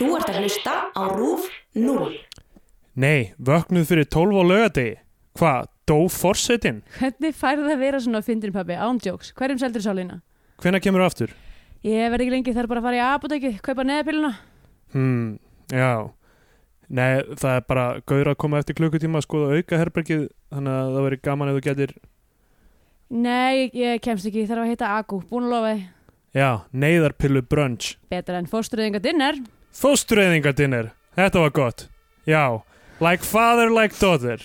Þú ert að hlusta á RÚF 0. Nei, vöknuð fyrir 12 á laugadegi. Hvað, dó forsetin? Hvernig færði það að vera svona fyndin pabbi, ándjóks? Hverjum seldur sálina? Hvenær kemur þú aftur? Ég verð ekki lengi, það er bara að fara í apotekið, kaupa neðapiluna. Hmm, já. Nei, það er bara gauður að koma eftir klukkutíma að skoða auka herbergið, þannig að það veri gaman ef þú getur, Nei, ég, kemst ekki, þarf að heita Agu, búin að lofa þið. já, neyðarpillu brunch. Betra en fóstruðinga dinner. Fóstureyðingadinner, þetta var gott. Já, like father, like daughter.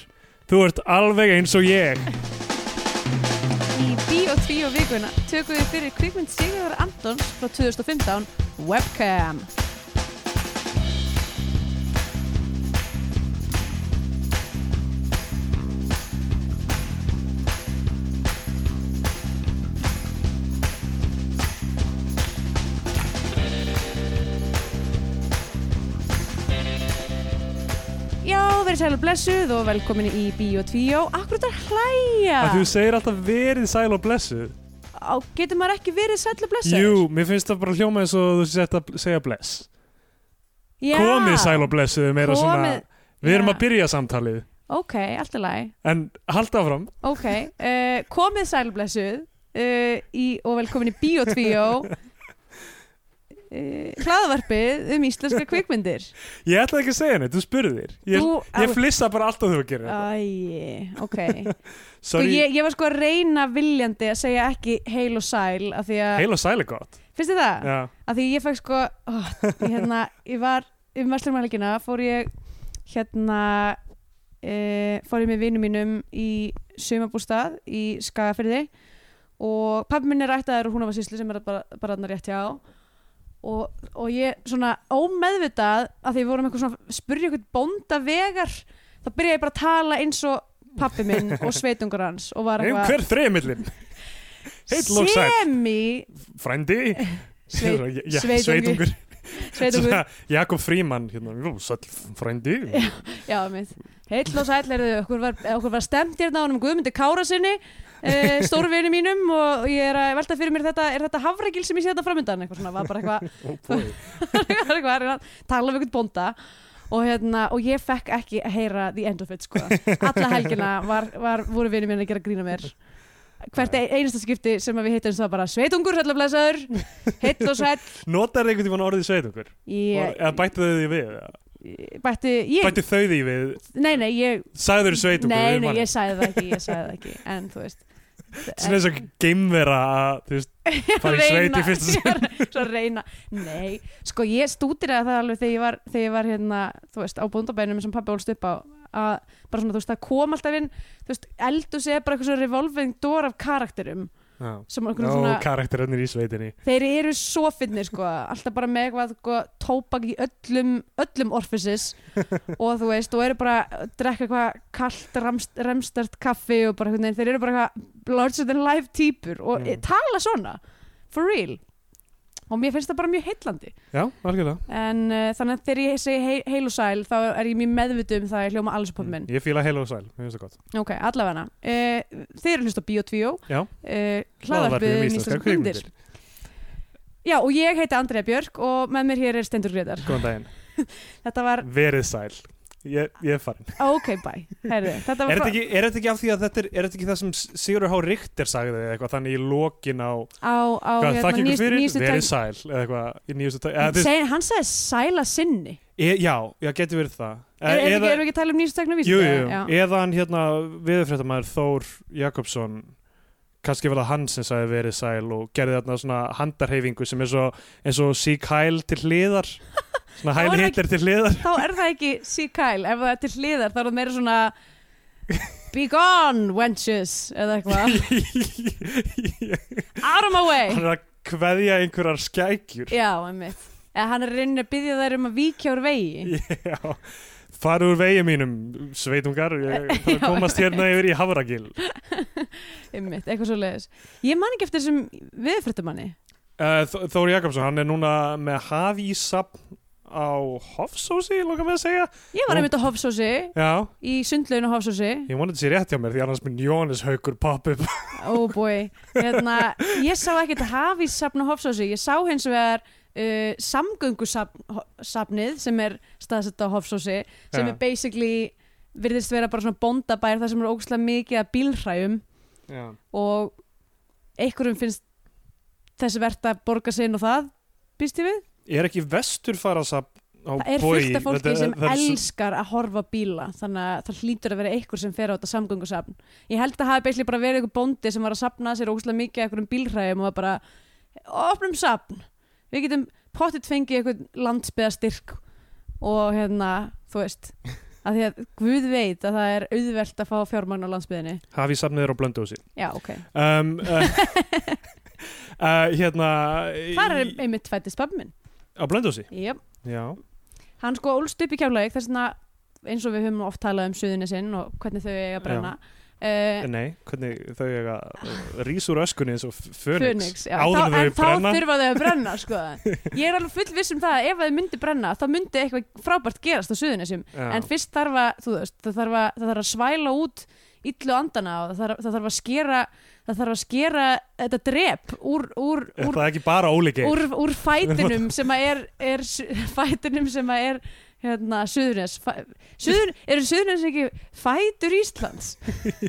Þú ert alveg eins og ég. Í bí og tví og vikuna tökum við fyrir kvikmynd Sigurðar Antons frá 2015, Webcam. Verið sæl og blessuð og velkomin í bí og tví og akkur þetta hlæja. Að þú segir alltaf verið sæl og blessuð. Á, getur maður ekki verið sæll og blessaður? Jú, mér finnst það bara hljóma eins og þú sett að segja bless. Já. Komið sæl og blessuð er meira svona, við erum að byrja samtalið. Ok, allt í lagi. En halda áfram. Ok, uh, komið sæl og blessuð uh, í, og velkomin í Bíotvíó. Uh, hlaðvarpið um íslenska kvikmyndir. Ég ætlaði ekki að segja neitt, þú spurðir. Ég, Þú- ég flissa bara alltaf þú að gera. Æ, ok. Sko, Sorry, ég, ég var sko að reyna viljandi að segja ekki heil og sæl af því að, heil og sæl er gott. finnst þið það? Já. Af því ég fæk sko, ó, ég, hérna, ég var um Vestlumælgina, fór ég hérna, e, fór ég með vinum mínum í sumabústað í Skagafyrði og pabbi minn er ættaður og hún var sýsli sem er bara, bara þarna rétt hjá og, og ég svona ómeðvitað að því við vorum eitthvað svona spurja eitthvað bónda vegar þá byrja ég bara að tala eins og pabbi minn og sveitungur hans og var eitthvað hver sæl. semi Frændi? Sveitungur. Jakob Fríman, hérna, jú, sæll frændi. Já, mitt. Heill og sæll er þau, okkur var, okkur var stemt hérna á honum Guðmundi Kára sinni, uh, stórvinu mínum og ég er að velta fyrir mér þetta, er þetta hafregil sem ég sé þetta framöndan, eitthvað svona, var bara eitthvað, eitthvað, eitthvað, eitthvað að tala um einhvern bónda og hérna, og ég fekk ekki að heyra the end of it, sko. Alla helgina var, var, voru vinið mér að gera grína mér. Hvert ein- einasta skipti sem að við hittum það bara sveitungur, sæll og blessaður, heill og sæll, Notar einhvern tímann orðið sveitungur? ég, Eða bættu þau því við? bætti, ég, Bættu þau því við? nei, nei, ég, Sagður sveitungur nei, nei, ég sagði það ekki, ég sagði það ekki, en þú veist. Svona eins og geimvera að, þú veist, fara í sveit í fyrsta sinn. svo reyna, nei sko ég stúdiraði það alveg þegar ég var, þegar ég var hérna, þú veist, á bóndabænum sem pabbi ólst upp á að bara svona, þú veist, það kom alltaf inn þú veist, eldu sé bara eitthvað svona revolving door af karakterum Já. svona, karakterarnir í sveitinni. þeir eru svo finnir sko, alltaf bara með eitthvað sko, tóbak í öllum, öllum orfisis og þú veist, og eru bara að drekka eitthvað kallt ramst, remstert kaffi og bara þeir eru bara eitthvað larger than life típur og mm. tala svona for real og mér finnst það bara mjög heillandi Já, algjörlega. en uh, þannig að þegar ég segi hei, heil og sæl þá er ég mjög meðvitu um það að ég hljóma alls upp á minn Ég fíla heil og sæl, mér finnst það gott. ok, allavega uh, þeir eru hlust á Bíotvíó Já. uh, hlaðvarpið um íslenska kvindir já og ég heiti Andrea Björk og með mér hér er Stendur Gretar Góðan daginn. þetta var, Verið sæl. Ég, ég er farin. ok bye Herðu, þetta Er frá- ekki, er þetta ekki af því að þetta er, er þetta ekki það sem Sigurður H. Richter sagði eða eitthvað þannig í lokin á, á, á hvað, þakk ykkur nýjustu- fyrir, verið sæl eða eitthvað, í nýjustu tæk, eða, þú veist, Segir- hann sagði sæla sinni. E, já, já, getur verið það. er, er, erum við ekki að tala um nýjustu tekna jú, jú, jú, eða hann hérna viðurfréttamaður Þór Jakobsson kannski var það hann sem sagði verið sæl og gerði þarna svona handarhefingu sem er svo eins og sík hæl til hliðar svona Þá hæl það hitler til hliðar. þá er það ekki sí kæl ef það er til hliðar þá er það meira svona be gone wenches eða eitthvað. Out of my way. Hann er að kveðja einhverjar skækjur. Já, einmitt. Eða hann er reyna að byggja þær um að víkja úr vegi. Já, farið úr vegi mínum sveitungar, ég komast hérna yfir í Havragil einmitt, eitthvað svo leiðis ég man ekki eftir þessum viðfréttamanni. Uh, Þ- Þór Jakobsson, hann er núna með hafísapn á Hofsósi, lóka með að segja. Ég var einmitt á Hofsósi. Já, í sundlaun á Hofsósi. Ég vonið sé rétt hjá mér því annars minn Jóhannes Haukur pop upp. Oh boy. Hérna, ég sá ekkert hafísafn á Hofsósi. Ég sá hins vegar uh, samgöngusafnið sem er staðsett á Hofsósi sem Já. er basically virðist vera bara svona bóndabær þar sem er ógustlega mikið að bílhræjum. Já. og einhverjum finnst þessi verðt að borga sig inn og það býst ég við er ekki vestur fara á það er af fólki þetta- sem það svo- elskar að horfa bíla þannig að það hlýtur að vera einhver sem fer á þetta samgöngusafn. Ég held að hafi beisli bara verið einhver bóndi sem var að safna sér ógustlega mikið af einhverjum bílhræjum og var bara opnum safn. Við getum pottitt fengið einhvern landsbyðastyrk og hérna, þú veist að því að Guð veit að það er auðvelt að fá fjármagn á landsbyðinni hafi safniður á blöndósi já, ok, um, uh, uh, hérna þar er einmitt fættist pappi minn á blöndósi yep. já, hann sko ólst upp í kjálaug þess að eins og við höfum oft talað um suðunisinn og hvernig þau eiga að brenna. Uh, nei, hvernig þau eiga rís úr öskunni eins og Fönix áður þá, en en þau þá brenna. þurfa þau að brenna sko. ég er alveg full viss um það að ef þau myndi brenna þá myndi eitthvað frábært gerast á suðunisjum Já. en fyrst þarf að, þú veist, það þarf að, það þarf að svæla út illu andana og það það þarf að skera það þarf að skera þetta drep úr, úr, úr, það ekki bara ólíki úr, úr fætinum sem að er, er fætinum sem að er hérna, Suðurnes Suður, eru Suðurnes ekki fætur Íslands?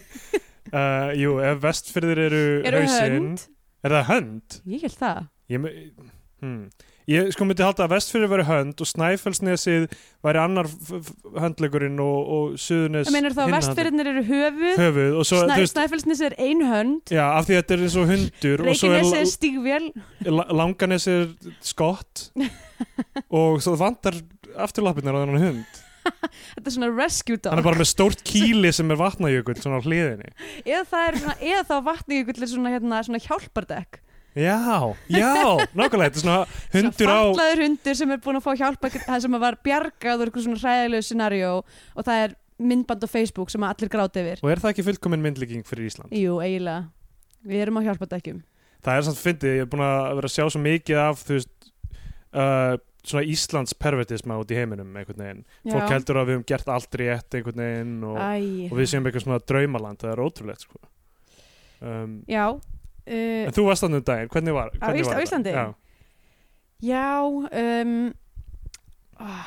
uh, jú, ef vestfyrðir eru, Eru hausinn hönd? er það hönd? Ég held það Ég, hmm. Ég sko myndi halda að vestfyrðir veri hönd og Snæfellsnesið væri annar höndlegurinn og, og Suðurnes Það meinar þá að vestfyrirnir eru höfuð. Höfuð svo, Snæ, veist, Snæfellsnes er ein hönd. Já, af því að þetta er eins og hundur og svo Reykjanes er er stígvél. La- Langanes er skott. Og svo vantar afturlappirnar á þennan hund. Þetta er svona rescue hann dog er bara með stórt kýli sem er vatnajökull svona á hliðinni. Eða, er svona, eða þá vatni ykkur svona, hérna, svona hjálpardekk já, já, nákvæmlega þetta er svona hundur á Fallaður hundur sem er búin að fá hjálpa það sem var bjargað úr eitthvað svona hræðilegu scenario og það er myndband á Facebook sem allir gráti yfir. Og er það ekki fullkomin myndlíking fyrir Ísland? Jú, eiginlega. Við erum á hjálpardekkjum það er samt fyndið, ég er búin að vera að sjá svo mikið af þú veist uh, svona Íslands pervertisma út í heiminum einhvern veginn, fólk heldur að við höfum gert allt rétt einhvern veginn og, og við séum eitthvað svona draumaland, það er ótrúlegt sko. um, Já uh, en þú varst þannig um daginn, hvernig var, Á hvernig Ís- var á Íslandi? Já. Já um, ah,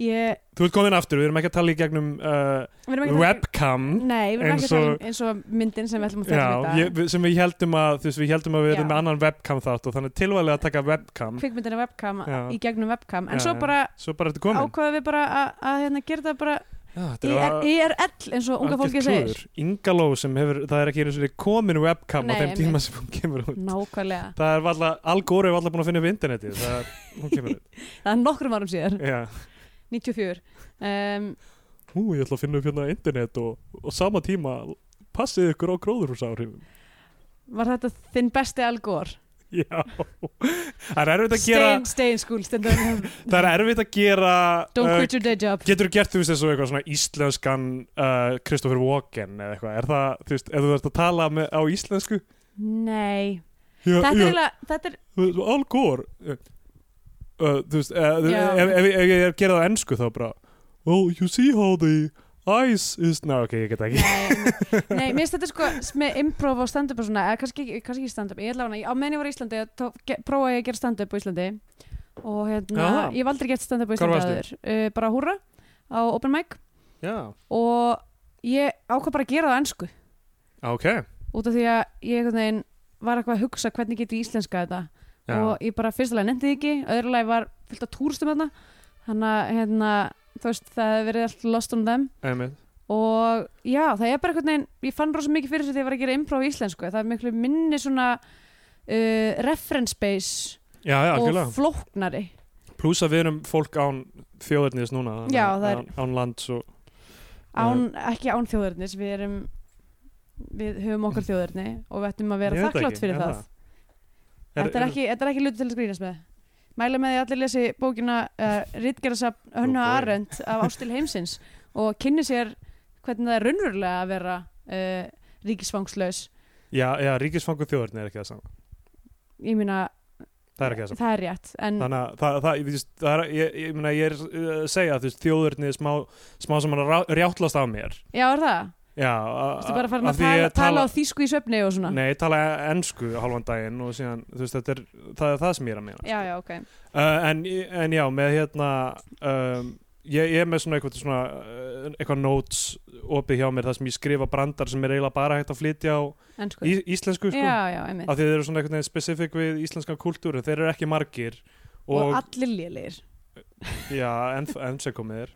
Ég þú ert komin aftur, við erum ekki að tala í gegnum uh, við erum ekki að- webcam Nei, við erum ekki að tala um eins og myndin sem við ætlum að fjalla Já, um ég, þetta við- sem við heldum að þú veist, við heldum að við erum Já. með annan webcam þátt og þannig tilvæglega að taka webcam kvikmyndin er webcam Já. í gegnum webcam en Já, svo já. bara svo bara þetta komin ákvaðum við bara að, að hérna, gera það bara Já, þetta í var- IRL eins og unga fólki segir. Ingaló sem hefur, það er ekki einu sinni komin webcam Nei, á þeim tíma sem hún kemur út. Nákvæmlega, það er valla, Al Gore er alltaf búin að finna upp internetið það er, hún kemur út. Það er nokkrum árum síðar. Já. 94 um, Ú, ég ætla að finna upp hérna internet og, og sama tíma passið ykkur á gróðurhúsáhrifum. Var þetta þinn besti algór Já, það er erfitt að gera stay, in school það er erfitt að gera don't uh, quit your day job. Getur þú gert þú veist og eitthvað svona íslenskan uh, Christopher Walken eða eitthvað? Er það, þú veist, ef þú ert að tala með, á íslensku? Nei, já, þetta er já, eiginlega þetta er, þú veist, Al Gore. Uh, uh, Þú veist, ef, ég er að gera það á ensku þá bara Well, you see how the ice is Ná, ok, ég get ekki. Nei, mér finnst þetta sko með improv og stand-up og svona, eða kannski, ekki- kannski ekki stand-up ég ætla að á meðan ég var í Íslandi þá ge- prófaði ég að gera stand-up á Íslandi og hérna, Jaha. ég hef aldrei gert stand-up á Hvar Íslandi varstu? uh, bara húra á open mic. Já, og ég ákvað bara að gera það á ensku. Ok. Út af því að ég einhvern veginn var eitthvað að hugsa hvernig getur íslenska þetta. Já, og ég bara fyrstulega nefndi því ekki öðrulega var fullt af túristum þarna. Þannig að hérna, þú veist, það hefði verið allt lost on them. Einmitt. Og já, það er bara einhvern veginn ég fann rosa mikið fyrir þessu þegar ég var að gera improv í íslensku. Það er miklu minni svona uh, reference base Já, já, og algjörlega. flóknari. Plús að við erum fólk án þjóðirnis núna Já, að- það er- án, án lands og án, ekki án þjóðurnis við erum við höfum okkar þjóðurni og við ættum að vera þakklátt ekki, fyrir það, Þetta, er ekki, þetta er ekki luti til að skrýnast með mæla með því að allir lesi bókina uh, Ritgerðasafn Hönnu Oh boy. Arendt af Ástil heimsins og kynni sér hvernig það er raunverulega að vera uh, ríkisfangslaus Já, já, ríkisfangu þjóðirni er ekki það sama ég meina, Það er ekki það sama það er rétt en Þannig að það, það, ég, það er, ég, ég, ég er uh, að segja að veist, þjóðirni smá, smá sem hann rjáttlast af mér já, er það? Já Þú veist bara farin að því tala, ég tala á þýsku í svefni og svona. Nei, ég tala ennsku hálfan daginn og síðan, þú veist, er það, er það sem ég er að meina. Já, já, ok. Uh, en, en já, með hérna um, ég, ég er með svona eitthvað, svona, uh, eitthvað notes opið hjá mér þar sem ég skrifa brandar sem er eiginlega bara hægt að flytja á í, íslensku sko, Já, já, einmitt. Af því þeir eru svona eitthvað spesifik við íslenskan kultúr en þeir eru ekki margir Og, og, allir lélegir. Já, enn enn sem komið er.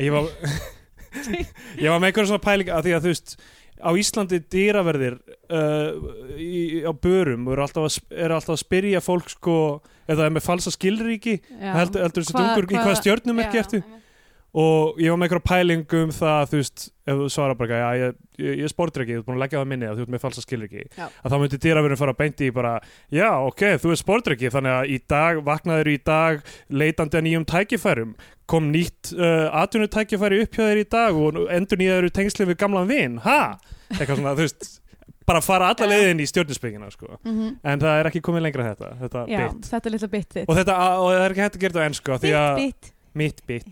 Ég var ég var með einhverjum svona pæling að því að þú veist á Íslandi dýraverðir uh, í, á börum eru alltaf, eru alltaf að spyrja fólk sko er með falsa skilríki heldur, heldur þessi dungur í hvað- hvaða stjörnum ekki Já, ertu einmitt. Og ég var með einhverja pælingu um það þú veist, ef þú svarar bara já, ég, ég, ég er sportryggi, þú ert búin að leggja það minni að þú ert með falsa skilríki, Já. að þá myndi dýraverðin fara að beinti í bara, já, ok, þú er sportryggi þannig að í dag, vaknaður í dag leitandi að nýjum tækifærum kom nýtt uh, atvinnutækifæri upp hjá þér í dag og endur nýjaður tengsli við gamlan vin, ha? Eitthvað svona, þú veist bara fara alla leiðin í stjórninsbyggina sko. Mhm. en það er ekki komið lengra en þetta, þetta Já, þetta og, þetta, og það er ekki hægt að gera þetta á ennsku Bit, bit mitt bit.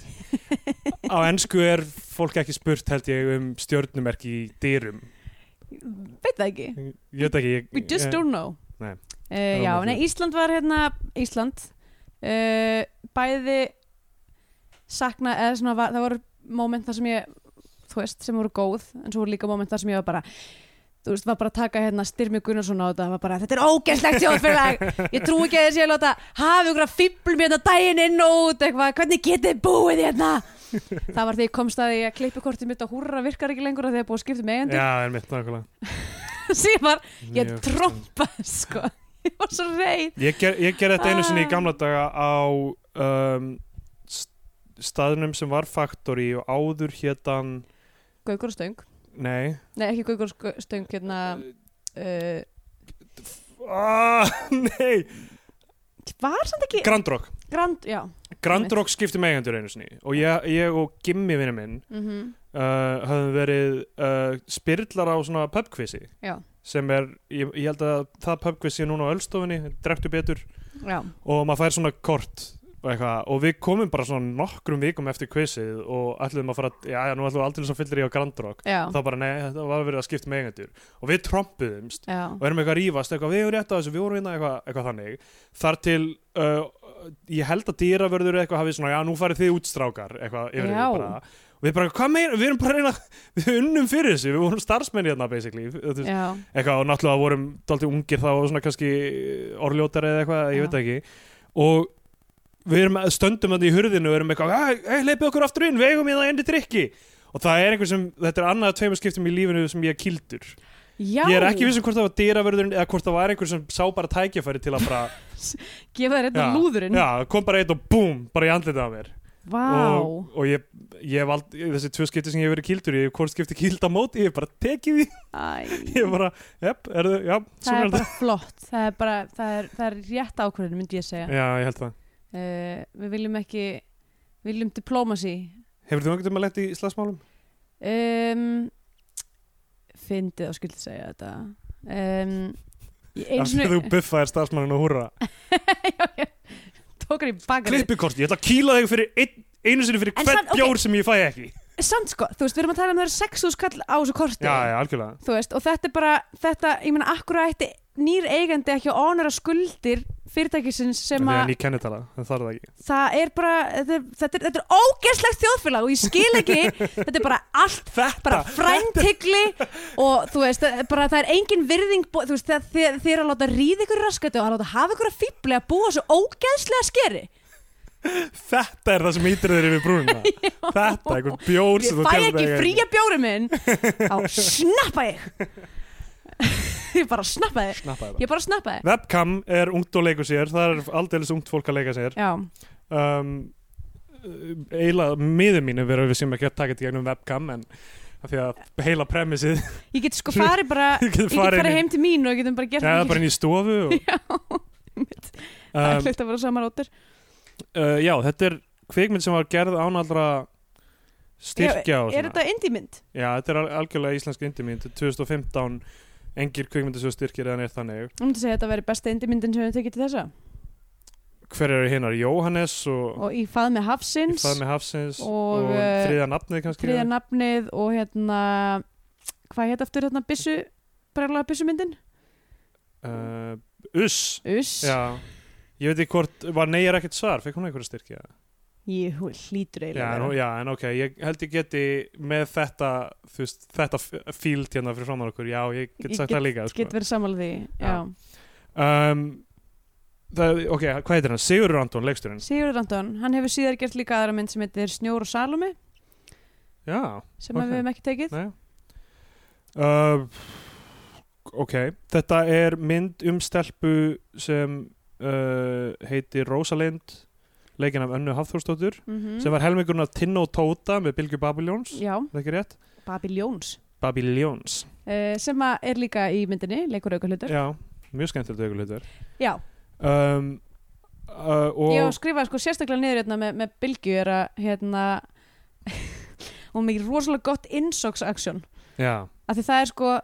Á ennsku er fólk ekki spurt held ég um stjörnumerki í dyrum. Veit það ekki. Ég veit ekki ég, We just don't know. Nei. uh, Já, nei, Ísland var hérna Ísland uh, bæði sakna eða svona, var, það voru moment þar sem ég þú veist, sem voru góð en svo voru líka moment þar sem ég var bara þú veist, var bara að taka hérna Styrmi Gunnarsson á þetta var bara, þetta er ógæslegt þjóðfélag. Ég trú ekki að þessi að láta hafa ykkur að fýblum hérna daginn inn og út eitthvað, hvernig getið þið búið hérna? Það var því ég komst að því að klippikortið mitt á húrra virkar ekki lengur að því að búið að skipta með eigendur já, er mitt nákvæmlega. Sem var, ég trompa sko, ég var svo reið. Ég, ger, ég ger þetta einu sinni í Ah. gamla daga á um, st- staðnum sem var Factory og áður hétan Gaukur og stöng nei. Nei, ekki Gaukur og stöng hérna uh, ah, nei. Var samt ekki Grand Rock. Grand, já. Grand Rock skipti með eigendur einu sinni. Og ég, ég og Gimmi vinnu minn mm uh, höfum verið uh, spyrlar á svona pubquizi Já. sem er, ég, ég held að það pubquiz sé núna á Ölstofinni, drektu betur. Já, og maður fær svona kort eitthvað, og við komum bara svona nokkrum vikum eftir quizið og ætluðum að fara já, já, nú ætluðum við aldrei svo fyllir í á Grand Rock. Og þá bara, nei, þetta var verið að skipta með eigendur. Og við trompuðumst og erum eitthvað að rífast, eitthvað, við erum rétt á þessu, við vorum hérna eitthvað, eitthvað þannig, þar til uh, ég held að dýravörður eitthvað hafið svona, já, nú farið þið útstrákar eitthvað yfir því bara. Og við bara, hvað meina, við erum bara að reyna við unnum fyrir þessu, við vorum starfsmenni hérna basically, eitthvað og náttúrulega vorum dálítið ungir þá og svona kannski orðljótari eða eitthvað, ég veit ekki. Og við erum stöndum þetta í hurðinu og erum eitthvað, hei, leipið okkur aftur inn, við eigum í það endi drikki og það er einhver sem, þetta er annað af tveimur skiptum í lífinu sem ég kildur já. Ég er ekki vissum hvort það var dýravörðurinn eða hvort það var einhver sem sá bara tækjafæri til að bara, Gefa þér hérna Já, lúðurinn. já, kom bara eitt og búm, bara í andlitið á mér. Vá. Og, og ég, ég hef aldrei, þessi tvö skipti sem ég hef verið kildur, ég hef hvort skipti kild á móti, ég hef bara tekið því, Æ, ég hef bara, jepp, er það, já, Það er bara flott. Það er bara, það er, það er rétt ákvörðin myndi ég segja. Já, ég held það. Uh, Við viljum ekki Við viljum diplomasi Hefur þú einhvern veginn að leta í slagsmálum? um, Fyndið og skildi segja þetta um, Af því þú buffaðir starfsmannin og húrra. Já, já. Tók hann í bakari Klippikort, ég ætla að kýla þig fyrir ein, einu sinni fyrir ok. bjór sem ég fæ ekki. Samt sko, þú veist, við erum að tala um það er 6.000 skall á þessu korti Já, já, og þetta er bara þetta, ég meina, akkur ætti nýr eigandi ekki að honora skuldir fyrirtækisins sem að það það það er bara, þetta er, þetta er, þetta er ógeðslegt þjóðfélag og ég skil ekki þetta er bara allt, Þetta, bara fræntigli og þú veist, bara það er engin virðing, þú veist, þið er að láta ríða ykkur í raskatu og að láta hafa ykkur að fýbli að búa svo ógeðslega skeri. Þetta er það sem hýttir þeir yfir brúnina. þetta, einhvern bjór ég fæ ekki fría bjóri minn á snappa ég ég bara Snappaði. Bara. ég bara snappa þig Webcam er ungt og leikur sér, það er aldeilis ungt fólk að leika sér. já, Um, eiginlega, miður mín er verið að við sem ekki að taka þetta í gegnum webcam, en af því að heila premissið, ég get sko farið bara Ég get farið heim til mín og ég getum bara gert eða bara inn í stofu og, já, það er um, hlut að vera samar óttir uh, já, þetta er kvikmynd sem var gerð án allra styrkja og er þetta indie mynd? Já, þetta er al- algjörlega íslensk indimynd 2015, engir kvikmyndasjóð styrkir eða neitt þannig. Ég myndi segja að þetta veri besta indie myndin sem við tekið til þessa? Hver eru hinnar, Jóhannes og, og í fað með í hafsins það með Hafsins og, og, eh, þriða nafnið kannski þriðja nafnið og hérna hvað heit aftur hérna byssu breglaða byssumyndin? uh, Uss. Uss. Já, ég veit ekki hvort var nei er ekkert svar, fekk hún einhverja styrkja Ég hlýtur já, eiginlega vera. já, en ok, ég held ég geti með þetta, þú veist, þetta fíld hérna fyrir framann okkur, já, ég get Ég sagt það líka sko. Get verið sammála því, já, Já. um, það, ok, hvað heitir hann? Sigurður Anton, leiksturinn Sigurður Anton, hann hefur síðar gert líka aðra mynd sem heitir Snjór og Salome já, sem Ok. við hefum ekki tekið Nei. uh, ok þetta er mynd um stelpu sem uh, heitir Rosalind leikin af Önnu Hafþórsdóttur mm sem var helmingurinn af Tinno og Tóta með Bylgu Babiljóns? Babiljóns Babiljóns, uh, sem er líka í myndinni, leikur hlutur já, mjög skemmtilegt auðvitað Já, um, uh, og ég skrifaði sko sérstaklega niður hérna með, með Bylgju er að hérna hún mikið rosalega gott já, af því það er sko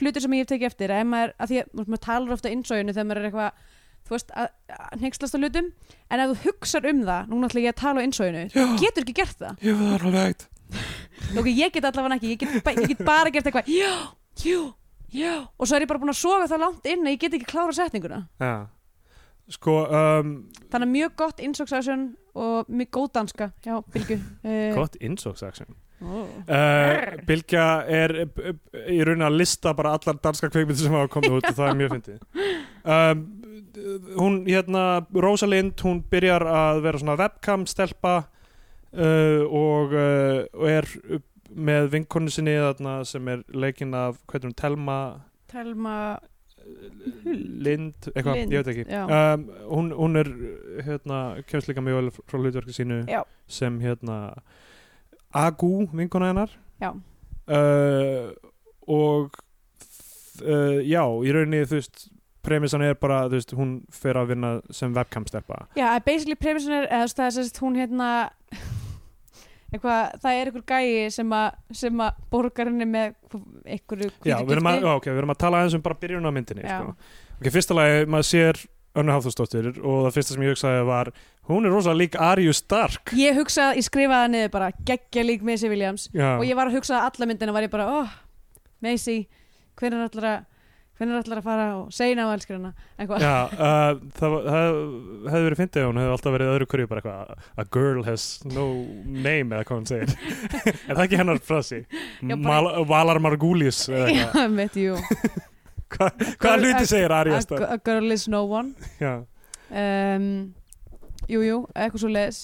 hlutur sem ég hef tekið eftir. Að maður, að því að maður talar ofta innsóinu þegar maður er eitthvað þú veist, að, að hengslast á hlutum. En ef þú hugsar um það, núna ætla ég að tala á innsóinu Já. getur ekki gert það. Ég var alveg veit ok, ég get allavega ekki, ég get, ba- ég get bara gert eitthvað já, jú, já. Og svo er ég bara búin að soga það langt inn að ég get ekki klára setninguna. Já, sko um, þannig að mjög gott innsóksaksjón og mjög góð danska. Já, Bylgu uh, gott innsóksaksjón oh. Uh, Bilgja er í raunin að lista bara allar danska kveikmyndir sem hafa komið út og það er mjög fyndið. Um, hún hérna Rosalind, hún byrjar að vera svona webcam stelpa uh, og, uh, og er með vinkonu sinni þarna sem er leikinn af, er hún, Telma Telma Lind, eitthvað, ég veit ekki. um, hún, hún er hérna, kemst líka mjög vel frá hlutverki sínu Já. sem hérna Agu, vinkona hennar. Já, uh, og uh, já, í rauninni þú veist premissan er bara, þú veist, hún fer að vinna sem webcam-stelpa Já, basically premissin er, eða þú veist, það er sérst hún hérna eitthvað, það er einhver gæi sem að, sem að borgarinni með einhverju Já, við erum, að, okay, við erum að tala aðeins um bara byrjun á myndinni sko. Ok, fyrsta lagi, maður sér Önnu Hafþórsdóttir og það fyrsta sem ég hugsaði var hún er rosalega lík Arju Stark. Ég hugsaði, ég skrifaði niður bara geggja lík Macy Williams. Já, og ég var að hugsa að alla myndina var ég bara, oh, Macy hvernig er allar að hvernig er allar að fara og segja ná elskir hana eitthvað, uh, það, það hefði verið fyndið hún hefði alltaf verið öðru hverju bara eitthvað A girl has no name eða hvað hún segir. Er það ekki hennar frasi? Já, bara- Valar Margulius eða eitthvað. Hva, Hvaða hluti segir Arja a, a girl is no one. Um, Jú, jú, eitthvað svo leðis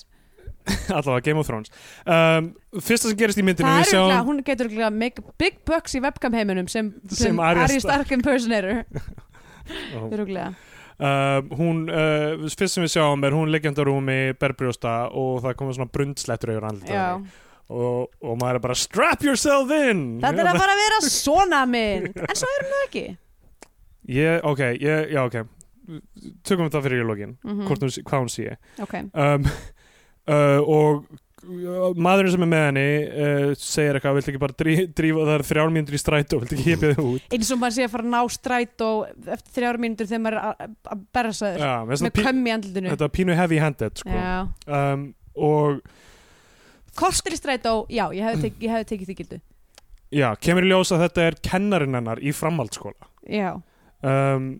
allavega Game of Thrones um, Fyrsta sem gerist í myndinu Það er sjáum örugglega, hún getur að make big bucks í webcam heiminum sem, Sem sem, Arya Stark. Impersonator Ó. Örugglega. Uh, hún, uh, fyrst sem við sjáum er hún liggjandi á rúmi berbrjósta og það komið svona brundslettur yfir andlita Já. og, og maður er bara strap yourself in Þetta er að fara að vera svona mynd En svo erum við ekki ég, ok, ég, já ok tökum við það fyrir í Mhm. hvort hún, hvað hún sé Ok, um, uh, og uh, maðurinn sem er með henni uh, segir eitthvað, viltu ekki bara drí, drífa það er þrjár mínútur í strætó, viltu ekki hipja þig út? Eins og maður sé að fara að ná stræt og eftir þrjára mínútur þegar maður er að- berra sæður já, með með svona pí, kömm í andlutinu þetta var pínu heavy handed sko. Um, og Kortir í strætó, já, ég hefði, tek, ég hefði tekið því gildu já, kemur í ljós að þetta er kennarinn hennar í framhaldsskóla. Já, um,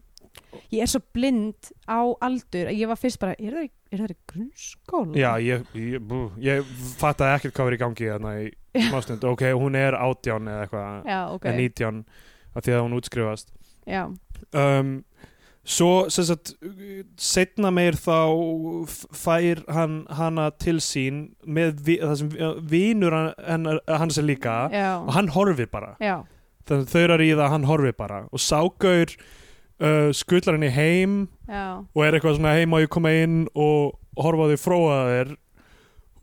ég er svo blind á aldur að ég var fyrst bara, er það, í- er það í grunnskóla? já, ég, ég, ég fattaði ekkert hvað var í gangi þarna í smástund, ok, hún er átján eða eitthvað, Já, ok, eða nítján af því að hún útskrifast. Já, um, svo sem sagt setna meir þá fær hann hana til sín með vi, það sem vinur hennar, hans er líka já, og hann horfir bara. Já, þannig að þau eru í það að hann horfir bara. Og ságaur uh, skullar henni heim já, og er eitthvað svona heim og ég koma inn og horfa á því fróa þér?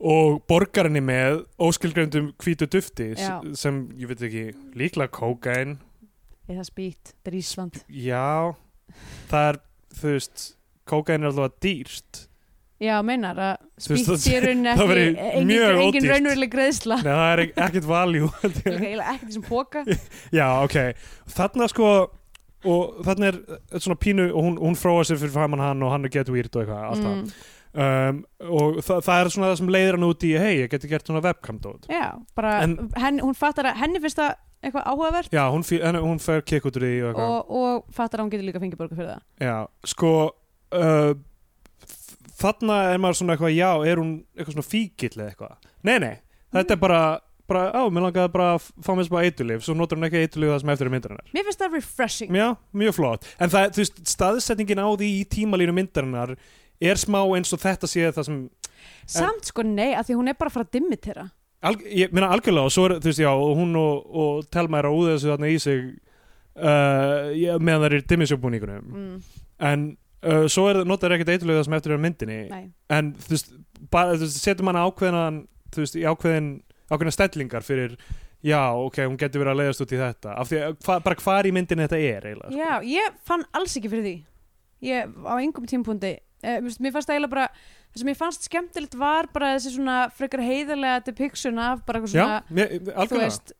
Og borgar henni með óskilgrendum hvítu dufti Já. sem ég veit ekki líklega kókain eða spýtt, þetta er Ísland já. Það er þú veist kókain er alltaf dýrst Já, meinar að spýtt það- sé rauninni það ekki væri engin, mjög engin ódýrt. raunveruleg greiðsla. Nei, það er ek- ekkert valjú eiginlega ekkert þessum póka já ok. Þarna sko og þannig er þetta svona pínu og hún, hún fróa sér fyrir framan hann og hann er get weird og eitthvað alltaf Mm. um, og það, það er svona það sem leiðir hann út í hei, ég geti gert svona webcam-dót Já, bara, En- henn, hún fattar að henni finnst það eitthvað áhugavert. Já, hún, fí- henni- hún fer kikk út úr því og og, og fattar að hún getur líka fengið borga fyrir það. Já, sko uh, þ- þarna er maður svona eitthvað já, er hún eitthvað svona fíkill eða eitthvað? Nei, nei, þetta er bara bara, á, mér langaði bara að fá mér smá eitulif svo notur hún ekki eitulif það sem eftir er myndarinnar. Mér finnst það refreshing. Já, mjög flott. En það, þú veist, staðsetningin á því í tímalínu myndarinnar er smá eins og þetta sé það sem Samt sko nei, að því hún er bara að fara að dimmitera ég meina algjörlega og svo er, þú veist, já, hún og, og Telma er að úða þessu þarna í sig uh, meðan það er í dimmisjóbúningunum mm, en uh, svo er, notar ekkert eitthvað sem eftir er á myndinni. Nei, en þú veist, bara, þú veist, setur manna ákveðan þú veist, í ákveðin ákveðina stellingar fyrir já, ok, hún getur verið að leiðast út í þetta. Af því að hva, bara hvar í myndinni þetta er eiginlega, sko. já, ég fann alls ekki fyrir því. Ég, á engum tímpúndi eh, mér fannst eiginlega bara það sem ég fannst skemmtilegt var bara þessi svona frekar heiðarlega depiction af bara eitthvað já, svona mér, þú veist,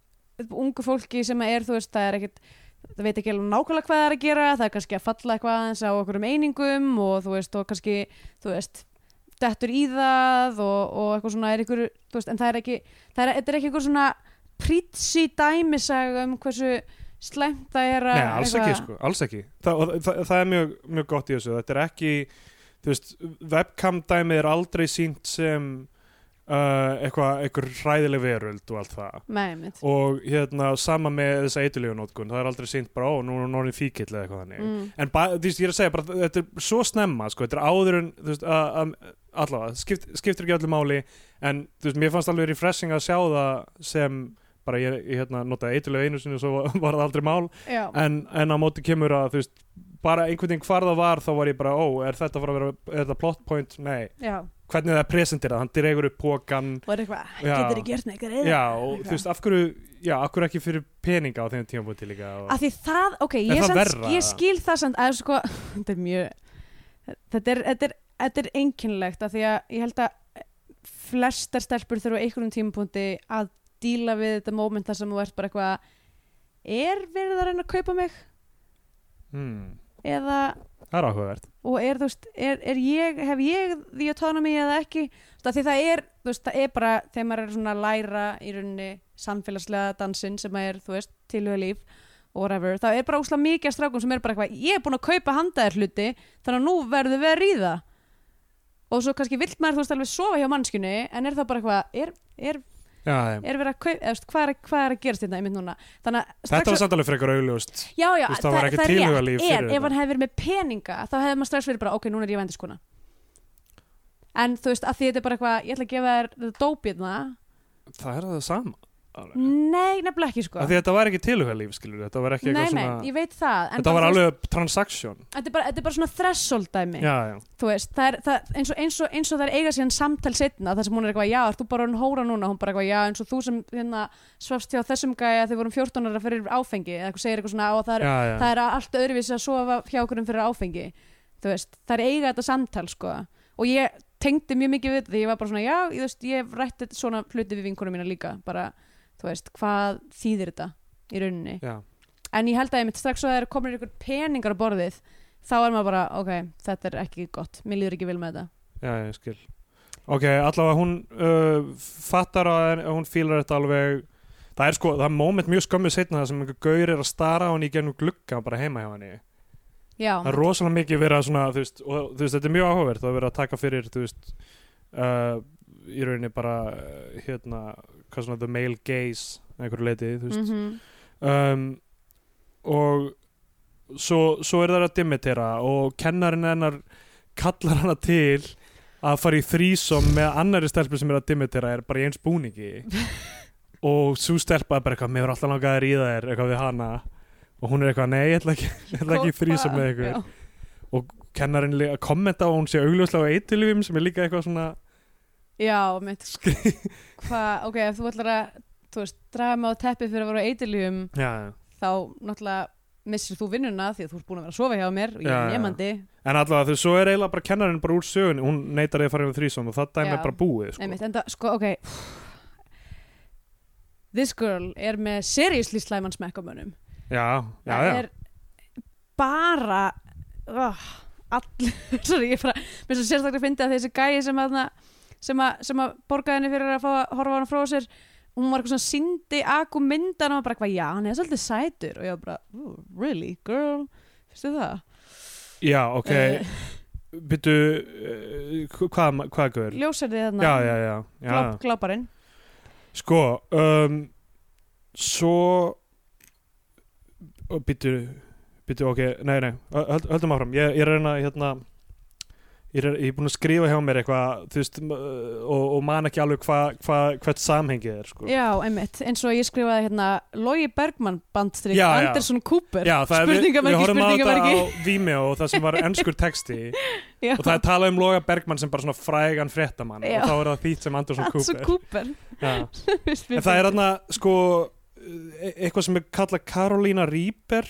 ungu fólki sem er, þú veist, það er ekkit það veit ekki alveg nákvæmlega hvað það er að gera það er kannski að falla eitthvað aðeins á okkur um einingum og þú veist, og kannski þú veist, dettur í það og, og eitthvað svona er ykkur þú veist, en það er ekki, það er, er ekki ykkur svona prítsi dæmisag um hversu slæmt það er að Nei, alls ekki, eitthvað- sko, alls ekki. Þa, og það, það er mjög, mjög gott í þessu. Þetta er ekki, þú veist webcam dæmið er aldrei sínt sem uh, eitthvað eitthvað hræðileg veröld og allt það. Nei, og hérna sama með þessa eitulífunótkun, það er aldrei sínt bara, ó, nú er hún orðin fíkill eða eitthvað þannig. Mm. en ba, veist, ég er að segja bara, þetta er svo snemma sko, þetta er áður en, þú veist, allavega, skipt, skiptir ekki öllu máli en, þú veist, mér fannst alveg refreshing að sjá það sem bara ég, ég hérna, notaði eitulega einu sinni og svo var það aldrei mál. En, en á móti kemur að þú veist bara einhvern veginn hvar það var þá var ég bara ó, er þetta vera, er þetta plot point? Nei, já, hvernig það er presenterað, hann dregur upp pókan og er eitthvað, getur þið gert með eitthvað já, og þú veist, af hverju já, af hverju ekki fyrir peninga á þeim tímabúti líka og, að því það, ok, ég, það verra? ég skil það samt að sko, þetta er mjög þetta er, þetta er, þetta er einkennilegt að því að ég held að flestar stelpur þurfa á einhverjum tímapunkti að díla við þetta moment þar sem þú ert bara eitthvað er verið að reyna að kaupa mig? Hmm, eða, það er áhugavert og er veist er, er ég, hef ég því autonomy eða ekki því það er, veist, það er bara þegar maður er svona að læra í rauninni samfélagslega dansinn sem er, þú veist, tilhuga líf og whatever, það er bara úslega mikið strákum sem er bara eitthvað, ég er búin að kaupa handaðir hluti þannig að nú verður við að ríða og svo kannski vill maður þú veist alveg sofa hjá mannskjunni en er það bara eitthvað, er, er. Er verið að kaupa, eða, hvað, er, hvað er að gerast þetta einmitt núna? Þannig þetta var samt alveg frekar augljóst. Já, já, Þú veist, það var ekki tilhugalíf rétt, fyrir en ef þetta. hann hefði verið með peninga þá hefði maður strax verið bara, ok, núna er ég vendiskona en þú veist, að því þetta er bara eitthvað ég ætla að gefa þér þetta dópið það er það sama. Nei, nefnilega ekki sko. Þetta var ekki tilhugalíf, skilur þetta var ekki nei, eitthvað nei, svona ég veit það en þetta var þú veist, alveg transaction. Þetta, er bara, þetta er bara svona threshold dæmi. Já, já, þú veist, það er, það, eins, og, eins, og, eins og það er eiga síðan samtal setna þar sem hún er eitthvað, já, þú bara orðin hóra núna? Hún bara eitthvað, já, eins og þú sem hérna, svafst hjá þessum gæja þegar við vorum 14 ára fyrir áfengi. Eða eitthvað segir eitthvað svona, og það er, já, já. það er allt öðruvísi að sofa hjá okkur fyrir áfengi. Það er eiga þetta samtal sko. og ég tengdi mjög mikið við því ég var bara svona, já, ég, veist, ég hef rætt þetta svona hluti við vinkunum mína líka bara, þú veist, hvað þýðir þetta í rauninni, já. en ég held að ég mitt strax að það er komin ykkur peningar á borðið þá er maður bara, ok, þetta er ekki gott. Mér líður ekki vel með þetta. Já, ég skil. Ok, allavega hún uh, fattar að hún fílar þetta alveg. Það er sko, það er moment mjög skömmið setna það sem einhver gaur er að stara á henni í gennum glugga bara heima hjá henni. Já, það er rosalega mikið verið að svona þú veist, og þú veist, þetta er mjög áhugavert það er verið að taka fyrir, þú veist uh, í rauninni bara uh, hérna, hvað svona the male gaze einhverju leiti, þú veist. Mm um, og svo, svo er það að dimitera og kennarinn hennar kallar hana til að fara í þrísom með annari stelpu sem er að dimitera er bara í eins búningi. Og svo stelpa er bara eitthvað, mér er alltaf langað að ríða þér eitthvað við hana. Og hún er eitthvað, nei, ég ætla ekki, ekki þrísom með ykkur. já. Kennarinn að kommenta á hún sé augljóslega á eitilífum sem er líka eitthvað svona Já, mitt Hvað, ok, ef þú ætlar að þú veist, draga mig á teppi fyrir að vera á eitilífum já, þá náttúrulega missir þú vinnuna því að þú ert búin að vera að sofa hjá mér og ég er nefandi en allavega þú svo er eiginlega bara kennarinn bara úr sögun hún neytar að fara yfir þrísom og það dæmi er bara búið sko. Einmitt, en það, sko, ok. This girl er með seriously slæman smekk á mönnum. Já, já, já, er bara oh, all, sorry, ég bara mér svo sérstaklega fyndi að þessi gæi sem að sem að, sem að borgaði henni fyrir að fá að horfa á hann frá sér hún var eitthvað svona síndi agu myndan og bara eitthvað, já, hann er svolítið sætur og ég var bara, oh, really, girl fyrstu það? já, ok, Eh, byttu uh, hvað, hvað gaur? ljósarði þarna já, já, já, já. gláp, gláparinn sko um, svo og byttu byttu, ok, nei, nei, höld, höldum áfram. Ég, ég er reyna, hérna ég er, ég er búin að skrifa hjá mér eitthvað þú veist, og, og man ekki alveg hvað hva, hvert samhengið er, sko. Já, einmitt, eins og ég skrifaði hérna Logi Bergman já. Andersson Cooper. Já, það er, við, við horfum á þetta á Vimeo og það sem var ennskur texti. Og það er talað um Loga Bergman sem bara svona frægan fréttamann Já. og þá er það þýtt sem Andersson Cooper. Cooper. En það er þarna sko e- eitthvað sem er kallað Karolína Rýper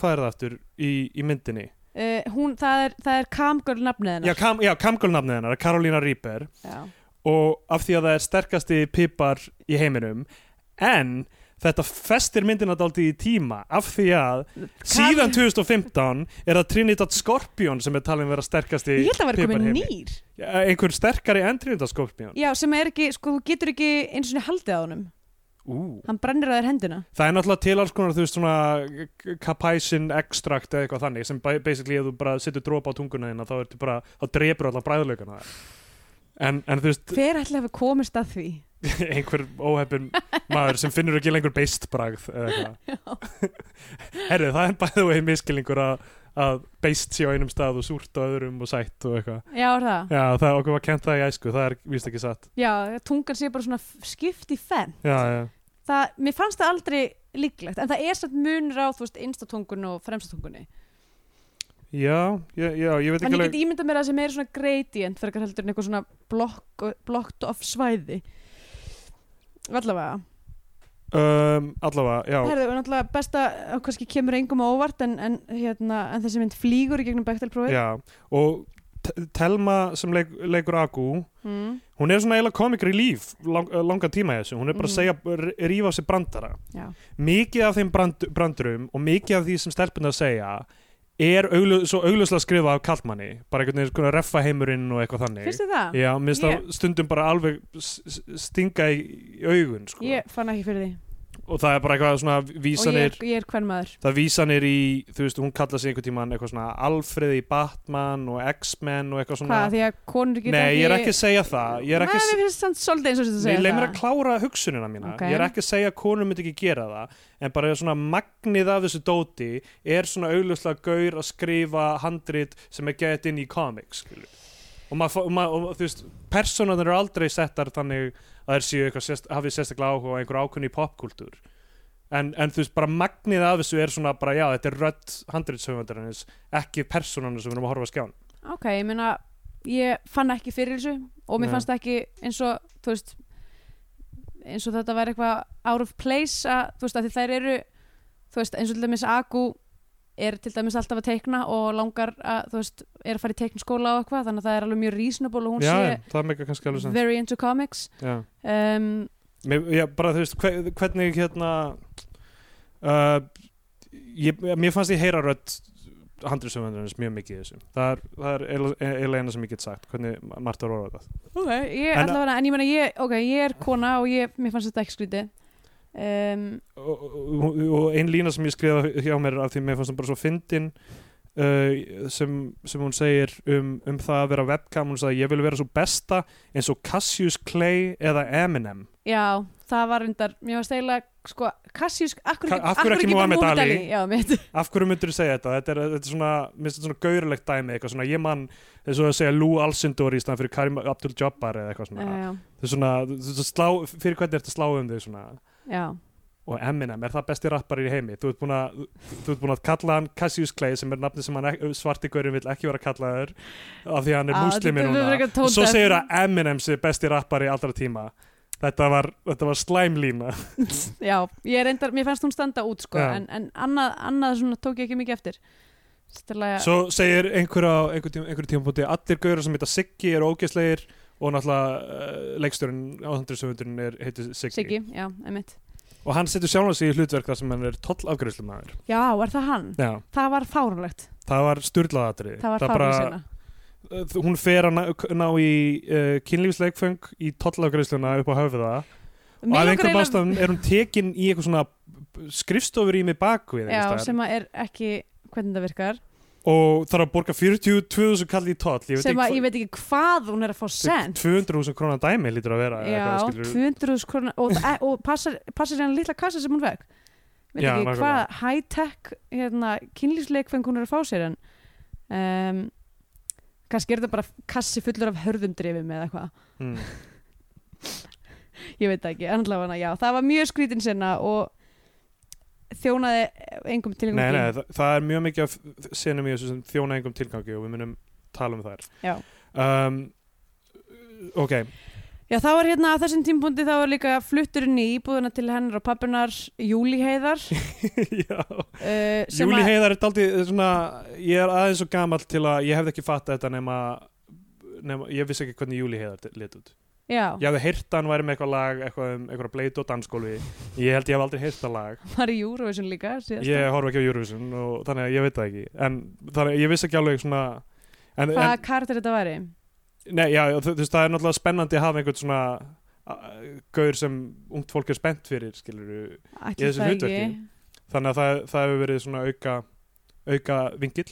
hvað er það aftur í, í myndinni? Uh, hún, það er, það er Camgirl nafnið Já, hennar kam, já kamgölnafnið hennar, Karolína Rýper já. og af því að það er sterkasti pipar í heiminum en þetta festir myndina dálítið í tíma af því að síðan 2015 er það Trinidad Scorpion sem er talin vera sterkasti ég held að pipar í komið nýr. Já, einhver sterkari en Trinidad Scorpion. Já, sem er ekki, sko, þú getur ekki eins og haldið á honum Ú. hann brennir að þér hendina. Það er náttúrulega til alls konar þú veist svona capaisin extract eða eitthvað þannig sem ba- basically ef þú bara setur dropa á tunguna þína þá, ertu bara, þá drepur allar bræðlaugana en, en þú veist hver ætla að hafa komist að því? Einhver óheppin maður sem finnur ekki lengur beist bragð eða eitthvað. Herrið það er bæðið og einn miskilingur að, að beist sé á einum stað og súrt á öðrum og sætt og eitthvað. Já, er það, já það okkur var kent það í æsku það er víst ekki satt. Já, tungan sé bara svona skipt í fenn já já það, mér fannst það aldrei líklegt en það er satt munur á, þú veist, innstatungun og fremstatungunni. Já, já, já, ég veit ekki ég alveg get ímyndað mér að það sem er svona gradient fyrir eitthvað heldur en eitthvað svona blokk, blokkt of svæði. Allavega. Um, Allavega, já. Herðu, og náttúrulega besta, og kannski kemur engum á óvart en, en, hérna, en þessi mynd flýgur í gegnum Bechtel-prófið Já, og Telma sem leik, leikur Agu mm, hún er svona eiginlega comic relief lang, langan tíma í þessu, hún er bara að Mhm. segja rífa á sig brandara já. mikið af þeim brand, brandurum og mikið af því sem stelpunni að segja er auglu, svo augljóslega skrifað af kallmanni bara einhvern veginn svona reffa heimurinn og eitthvað þannig finnst þið það? Já, minnst Ég- það stundum bara alveg stinga í augun sko. ég fann ekki fyrir því og það er bara eitthvað svona og ég, vísanir er- er hvern maður. Það vísanir í, þú veist, hún kalla sig einhvern tímann eitthvað svona Alfred í Batman og X-Men og eitthvað svona. Hvað, því að konur geta Nei, ég er ekki að segja það. Ég er ekki, að klára hugsunina mína. Ok. Ég er ekki að segja að konur myndi ekki gera það En bara svona magnið af þessu dóti Er svona augljóslega gaur að skrifa handrit sem er gett inn í comics skilur. Og, maður, og, maður, og þú veist Personarnir eru aldrei settar þannig að þeir séu eitthvað sérst, hafið sérstaklega áhuga á einhver ákunni popkultúr en, en þú veist, bara magnið af þessu er svona bara, já, þetta er rödd handritshöfundarins ekki personarnir sem við erum að horfa á skján ok, ég meina ég fann ekki fyrir þessu og mér Nei. fannst ekki eins og þú veist eins og þetta væri eitthvað out of place að, þú veist, að þær eru þú veist, eins og til dæmis Agu er til dæmis alltaf að teikna og langar að, þú veist, er að fara í teiknskóla og eitthvað, þannig að það er alveg mjög reasonable og hún Já, sé very into comics. Já. Um, já, bara þú veist, hve- hvernig hérna uh, ég, mér fannst ég heyra rödd handriðsöfundurins mjög mikið í þessu. Það er, er eiginlega eina sem ég get sagt hvernig Marta orðað það. Ok, ég En- allavega, en ég meina ég, ok, ég er kona og ég, mér fannst þetta ekki skrítið um, og, og, og ein lína sem ég skrifa hjá mér af því mér fannst hann bara svo fyndin uh, sem, sem hún segir um, um það að vera webcam. Hún sagði ég vil vera svo besta eins og Cassius Clay eða Eminem. Já, það var reyndar mér varst eiginlega, sko, Cassius akkur Ka- hverju ekki Muhammad Ali? mitt. Af hverju myndur þú segja þetta? Þetta er, þetta er svona, minnst þetta svona gaurlegt dæmi eitthvað svona, ég mann, þess að segja Lou Alcindor í staðan fyrir Karim Abdul-Jabbar eða eitthvað svona, það er þú- þú slá, fyrir hvernig er þetta slá um þig svona? Já, og Eminem, er það besti rappar í heimi? Þú ert búin að, þú ert búin að kalla hann Cassius Clay sem er nafni sem hann ek- svarti gaurin vill ekki vera kallaður af því að hann er þetta er núna. og svo segir að Eminem sé besti rappar í allra tíma þetta var, þetta var slæmlína já, ég reyndar, mér fannst hún standa út sko, en, en annað, annað svona tók ég ekki mikið eftir. Stilla, Svo segir einhver á einhver, tím, einhver tímabúti allir gaurar sem heita Siggi eru ógeðslegir og náttúrulega uh, leikstjórinn áhandriðsöfundurinn er heitir Siggi. Siggi, já, einmitt. Og hann setur sjálfan sig í hlutverk þar sem hann er toll afgjörslu Já, er það hann? Já, Það var fárunlegt það var styrlaðatri Það var fárunlegt hún fer að ná, ná í uh, kynlífsleikföng í tollafgreiðsluna upp á höfða og af einhverjum ástæðum er hún tekin í eitthvað svona skrifstofur í mig bakvið Já, sem að er ekki hvernig það virkar. Og þarf að borga 42.000 kall í toll. Ég sem að ég veit ekki hvað hún er að fá sent. 200.000 krónar dæmi lítur að vera Já, eitthvað, skilurðu. 200 krónar og, og passar, hérna lítla kassa sem hún vekk veit Já, ekki hvað high-tech hérna, kynlífsleikfeng hún er að fá sér en um, kannski er þetta bara kassi fullur af hörðum drifum eða eitthvað mm. ég veit það ekki, annarlega já, það var mjög skrítin sinna og þjónaði engum til nei, nei, það, það er mjög mikið af senum í þessu sem þjóna engum tilgangi og við munum tala um Já. um, ok, Já, það var hérna á þessum tímpundi þá var líka flutturinn í íbúðuna til hennar og pappunar Júli Heiðar já. Uh, sem Júli að- Heiðar er daldið svona, ég er aðeins svo gamall til að ég hefði ekki fattað þetta nema, nema ég vissi ekki hvernig Júli Heiðar lit út. Já, ég hefði heyrt að hann væri með eitthvað lag eitthvað um eitthvað bleit og dansgólfi. Ég held ég hef aldrei heyrt það lag. Var í Eurovision líka ég horf ekki á Eurovision og þannig að ég veit það ekki. En þannig að ég vissi ekki alveg svona en, Hvaða en, karakter þetta væri? Nei, já, þú veist það er náttúrulega spennandi að hafa einhvern svona gaur sem ungt fólk er spennt fyrir skilur Ætli þessu hlutverki. þannig að það, það hefur verið svona auka auka vingill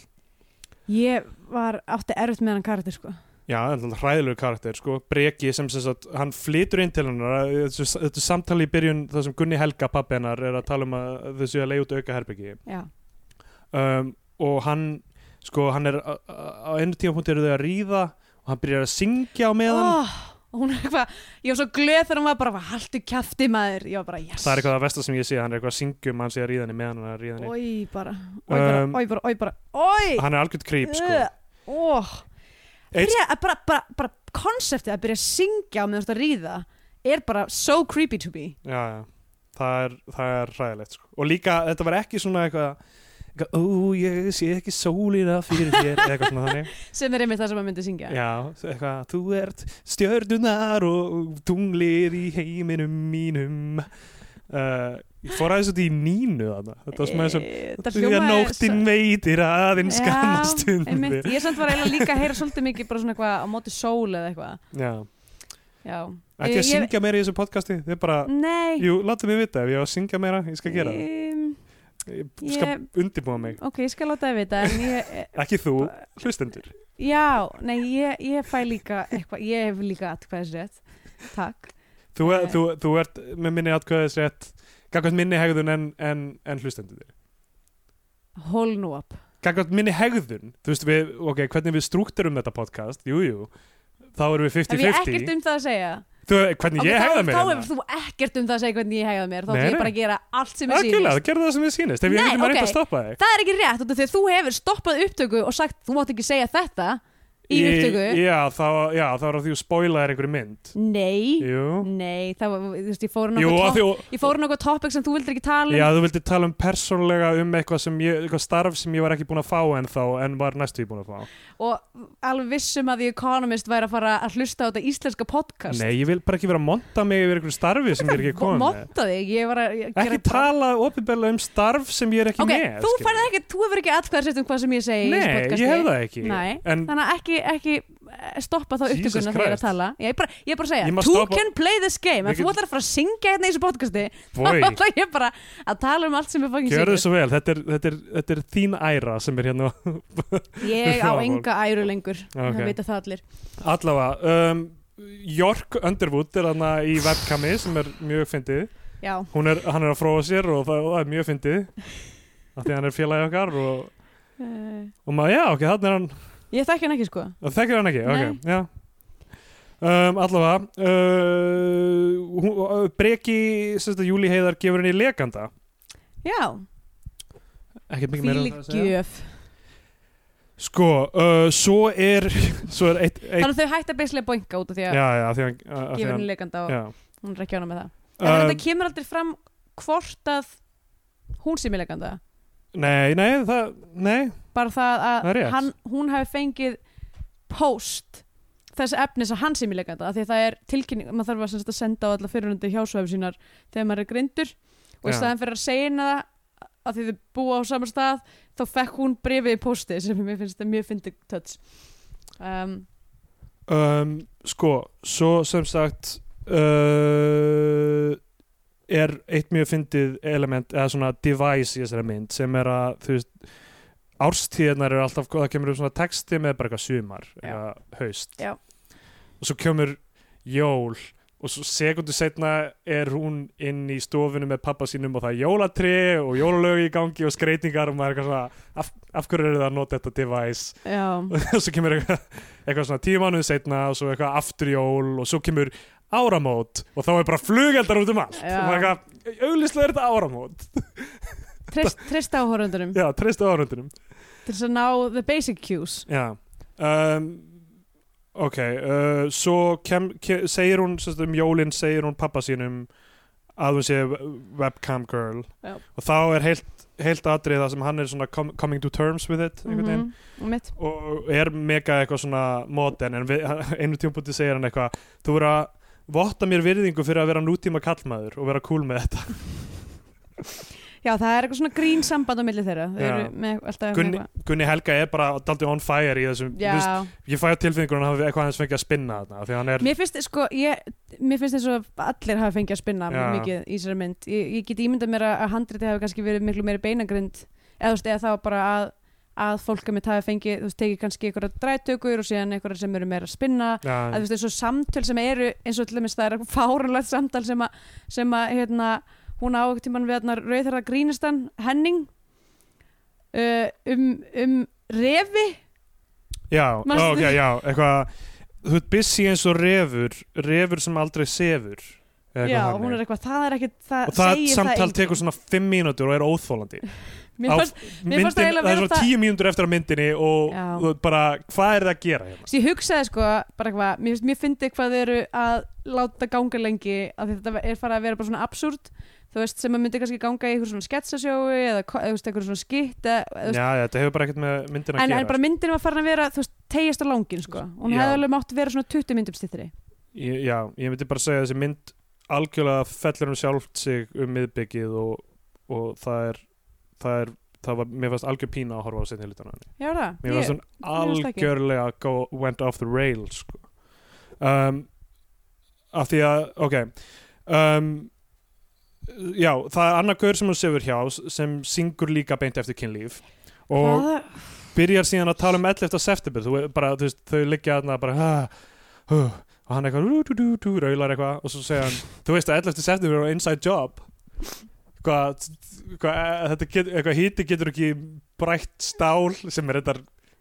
Ég var átti erfitt með hann karakter sko. Já, hræðilegur karakter, sko, Breki sem sem sagt, hann flytur inn til hennar þetta er samtali í byrjun það sem Gunni Helga pappi hennar er að tala um að þau séu að leiða út auka herbyggi Já, um, og hann sko, hann er á einu tímapunkti eru þau að ríða og hann byrjar að syngja á meðan. Oh, hún er eitthvað Ég var svo glöð þegar hún var bara haltu kjafti maður. Ég var bara yes. Það er eitthvað að versta sem ég sé, hann er eitthvað að syngja um hann sé að ríða henni meðan hann er að ríða henni. Ói bara, bara, Um, bara, ói bara Ói hann er algjört krýp, sko. Oh. Byrja, bara, bara, bara konseptið að byrja að syngja á meðan að ríða er bara so creepy to be já, já, það er, það er hræðilegt, sko. Og líka, þetta var ekki svona eitthvað, ó, ég sé ekki sólina fyrir þér eða eitthvað svona þannig. Sem er einmitt það sem maður myndi syngja. Já, eitthvað, þú ert stjörnunar og tunglið í heiminum mínum. Uh, Ég fór aðeins út í nínu þarna. Þetta var svona eins og Eh, Þegar hljómaði nóttin veitir aðeins stundi einmitt, ég samt var eiginlega líka að heyra svolítið mikið bara svona eitthvað á móti sól eða eitthvað. Já, já. ekki að Ég- syngja meira í þessu podcasti? Þið bara, nei. Jú, láttu mig vita Ef ég á að syngja meira, ég skal gera það. Um, Ég skal ég- undirbúa mig. Ok, ég skal láta það vita ég, Ekki þú, hlustendur. Já, nei, ég, ég fæ líka eitthvað, ég hef líka atkvæðisrétt. Takk. Þú, Eh. þú, þú ert með minni atkvæðis rétt Gagvart minni hegðun en, en, en hlustendur hól nú upp Gagvart minni hegðun Þú veist við, ok, hvernig við strúkturum þetta podcast Jú, jú Þá erum við hef ég ekkert 50-50 um það að segja Þú, Hvernig Ok, ég hegða mér þá hérna? hefur þú ekkert um það að segja hvernig ég hegða mér þá ætlum ég bara að gera allt sem ég sýnist gerðu það sem þið sýnist ég Nei, ekki maður reynt ok. að stoppa þig það er ekki rétt þú hefur stoppað upptöku og sagt þú mátt ekki segja þetta í upptöku? Já, já, þá er það því að spoila þér einhverju mynd. Nei, Jú, nei það var, þú veist, ég fór nokkuð ég topic sem þú vildir ekki tala um. Já, þú vildi tala um persónlega um eitthvað sem ég, eitthvað starf sem ég var ekki búin að fá en þá, en var næstu búin að fá. Og alveg vissum að The Economist væri að fara að hlusta á þetta íslenska podcast. Nei, ég vil bara ekki vera að monta mig yfir einhverju starfi sem ég er ekki komin með. monta þig, ég var að ég Ekki tala opinberlega um starf sem ég er ekki ok, með þú ekki, þú hefur ekki ekki En að ekki, eh, stoppa þá upptökuna þegar ég er að tala. Ég er bara, ég er bara að segja, two stoppa- can play this game. Ef þú ætlar að fara að syngja hérna í þessu podcasti þá ætla ég bara að tala um allt sem er fucking Gjörðu secret svo vel, þetta er, þetta, er, þetta er þín æra sem er hérna ég á enga æru lengur Ok. það vita það allir. Allavega um, York Underwood er þarna í webcami sem er mjög fyndið. Er, hann er að fróa sér og það, og það er mjög fyndið. Af því hann er félagi okkar og, uh, og maður, já, ok, þannig er hann ég þekki hann ekki sko. Það þekkir hann ekki, Nei. ok, já. Um, Allavega uh, hún, uh, Breki, Júli Heiðar gefur henni lekanda já, ekkert mikið meira um fíligjöf Sko, uh, svo er svo er eitt, eitt þannig að þau hætti að beislega boinga út af því að já, já, af því að, að því gefur henni leikanda og já. hún er ekki ána með það. En Um, þetta kemur aldrei fram hvort að hún sé með leikanda Nei, nei, það, nei. Bara það Það að rétt. hann, hún hafi fengið post þess efnis að hann sem í leikanda af því að það er tilkynning, maður þarf að, að senda á alla fyrirhundi hjásvæfum sínar þegar maður er grindur og í staðan fyrir að segja það að því þau búa á sama stað þá fekk hún brefið í pósti sem mér finnst það mjög fyndið töts um, um, sko, svo sem sagt uh, er eitt mjög fyndið element eða svona device í þessari mynd sem er að þú veist árstíðnar eru alltaf, það kemur um svona texti með bara eitthvað sumar eða haust. Já. og svo kemur jól og svo sekundu setna er hún inn í stofinu með pappa sínum og það er jólatri og jólalög í gangi og skreitingar og maður er eitthvað svona af, af hverju eru það að nota þetta device? Já, og svo kemur eitthvað, eitthvað svona tíu mánuð setna og svo eitthvað aftur jól og svo kemur áramót og þá er bara flugeldar út um allt. Auglýslega er þetta áramót. Treyst, treyst áhorundunum já, treystu árundunum til þess að ná the basic cues. Já. Um, ok, uh, svo kem, ke, segir hún sagt, um jólin, segir hún pappa sínum að hún sé webcam girl. Já. og þá er heilt, heilt atrið það sem hann er svona com coming to terms with it mm mitt og er mega eitthvað svona modern en við, einu tímpúti segir hann eitthvað þú verður að votta mér virðingu fyrir að vera nútíma kallmaður og vera cool með þetta. Já, það er eitthvað svona grín samband á milli þeirra. Gunni, Gunni Helga er bara daldi on fire í þessum veist, ég fæ á tilfinningur hann hafi eitthvað hans fengið að spinna þarna því að hann er Mér finnst, sko, ég, mér finnst eins og allir hafa fengið að spinna Já. mikið í þessari mynd. Ég, ég get ímyndað mér að, handriti hafi kannski verið miklu meiri beinagrind eða, eða þá bara að, að fólk að mitt hafi fengið, þú veist, tekið kannski einhverja drættökur og síðan einhverja sem eru meira að spinna. Að þú veist, og samtöl sem eru eins og til dæmis það er fárunlegt samtal sem að, sem að hérna, hún á tímann við hérna rauðherra grínistan Henning uh, um, um refi. Já, Manstu- ok, já eitthvað, þú ert busy eins og refur refur sem aldrei sefur Já, hún er eitthvað, það er ekkert það og það samtal tekur svona 5 mínútur og er óþólandi Mér á- fannst, mér fannst myndin, það eiginlega það er vera svona það- 10 mínútur eftir að myndinni og veit bara, hvað er það að gera hérna? Þess, ég hugsaði sko bara eitthvað, mér, mér fyndi hvað þau eru að láta ganga lengi að þetta er farið að vera bara svona absúrt þú veist, sem að myndi kannski ganga í eitthvað svona sketsasjóu eða eitthvað svona skitt Já, þetta hefur bara ekkert með myndin að en, gera en bara myndin var farin að vera, þú veist, tegjast á langin sko, hún Já. hefði alveg mátt vera svona 20 myndum stittri ég, Já, ég myndi bara segja að þessi mynd algjörlega fellur um sjálft sig um miðbyggið og, og það er það er, það var, mér fannst algjör pína að horfa á setni hlutana. Já, það, Mér fannst hún algjörlega go, went off the rails sko. um, af því að, ok um, já, það er annar gaur sem hún sefur hjá sem syngur líka beint eftir kynlíf og Hvað? byrjar síðan að tala um 11. september þú, bara, þú veist, þau liggja þarna bara uh, uh, og hann eitthvað raular eitthvað og svo segja hann þú veist að 11. september er inside job hvað, hvað þetta get, eitthvað híti getur ekki brætt stál sem er þetta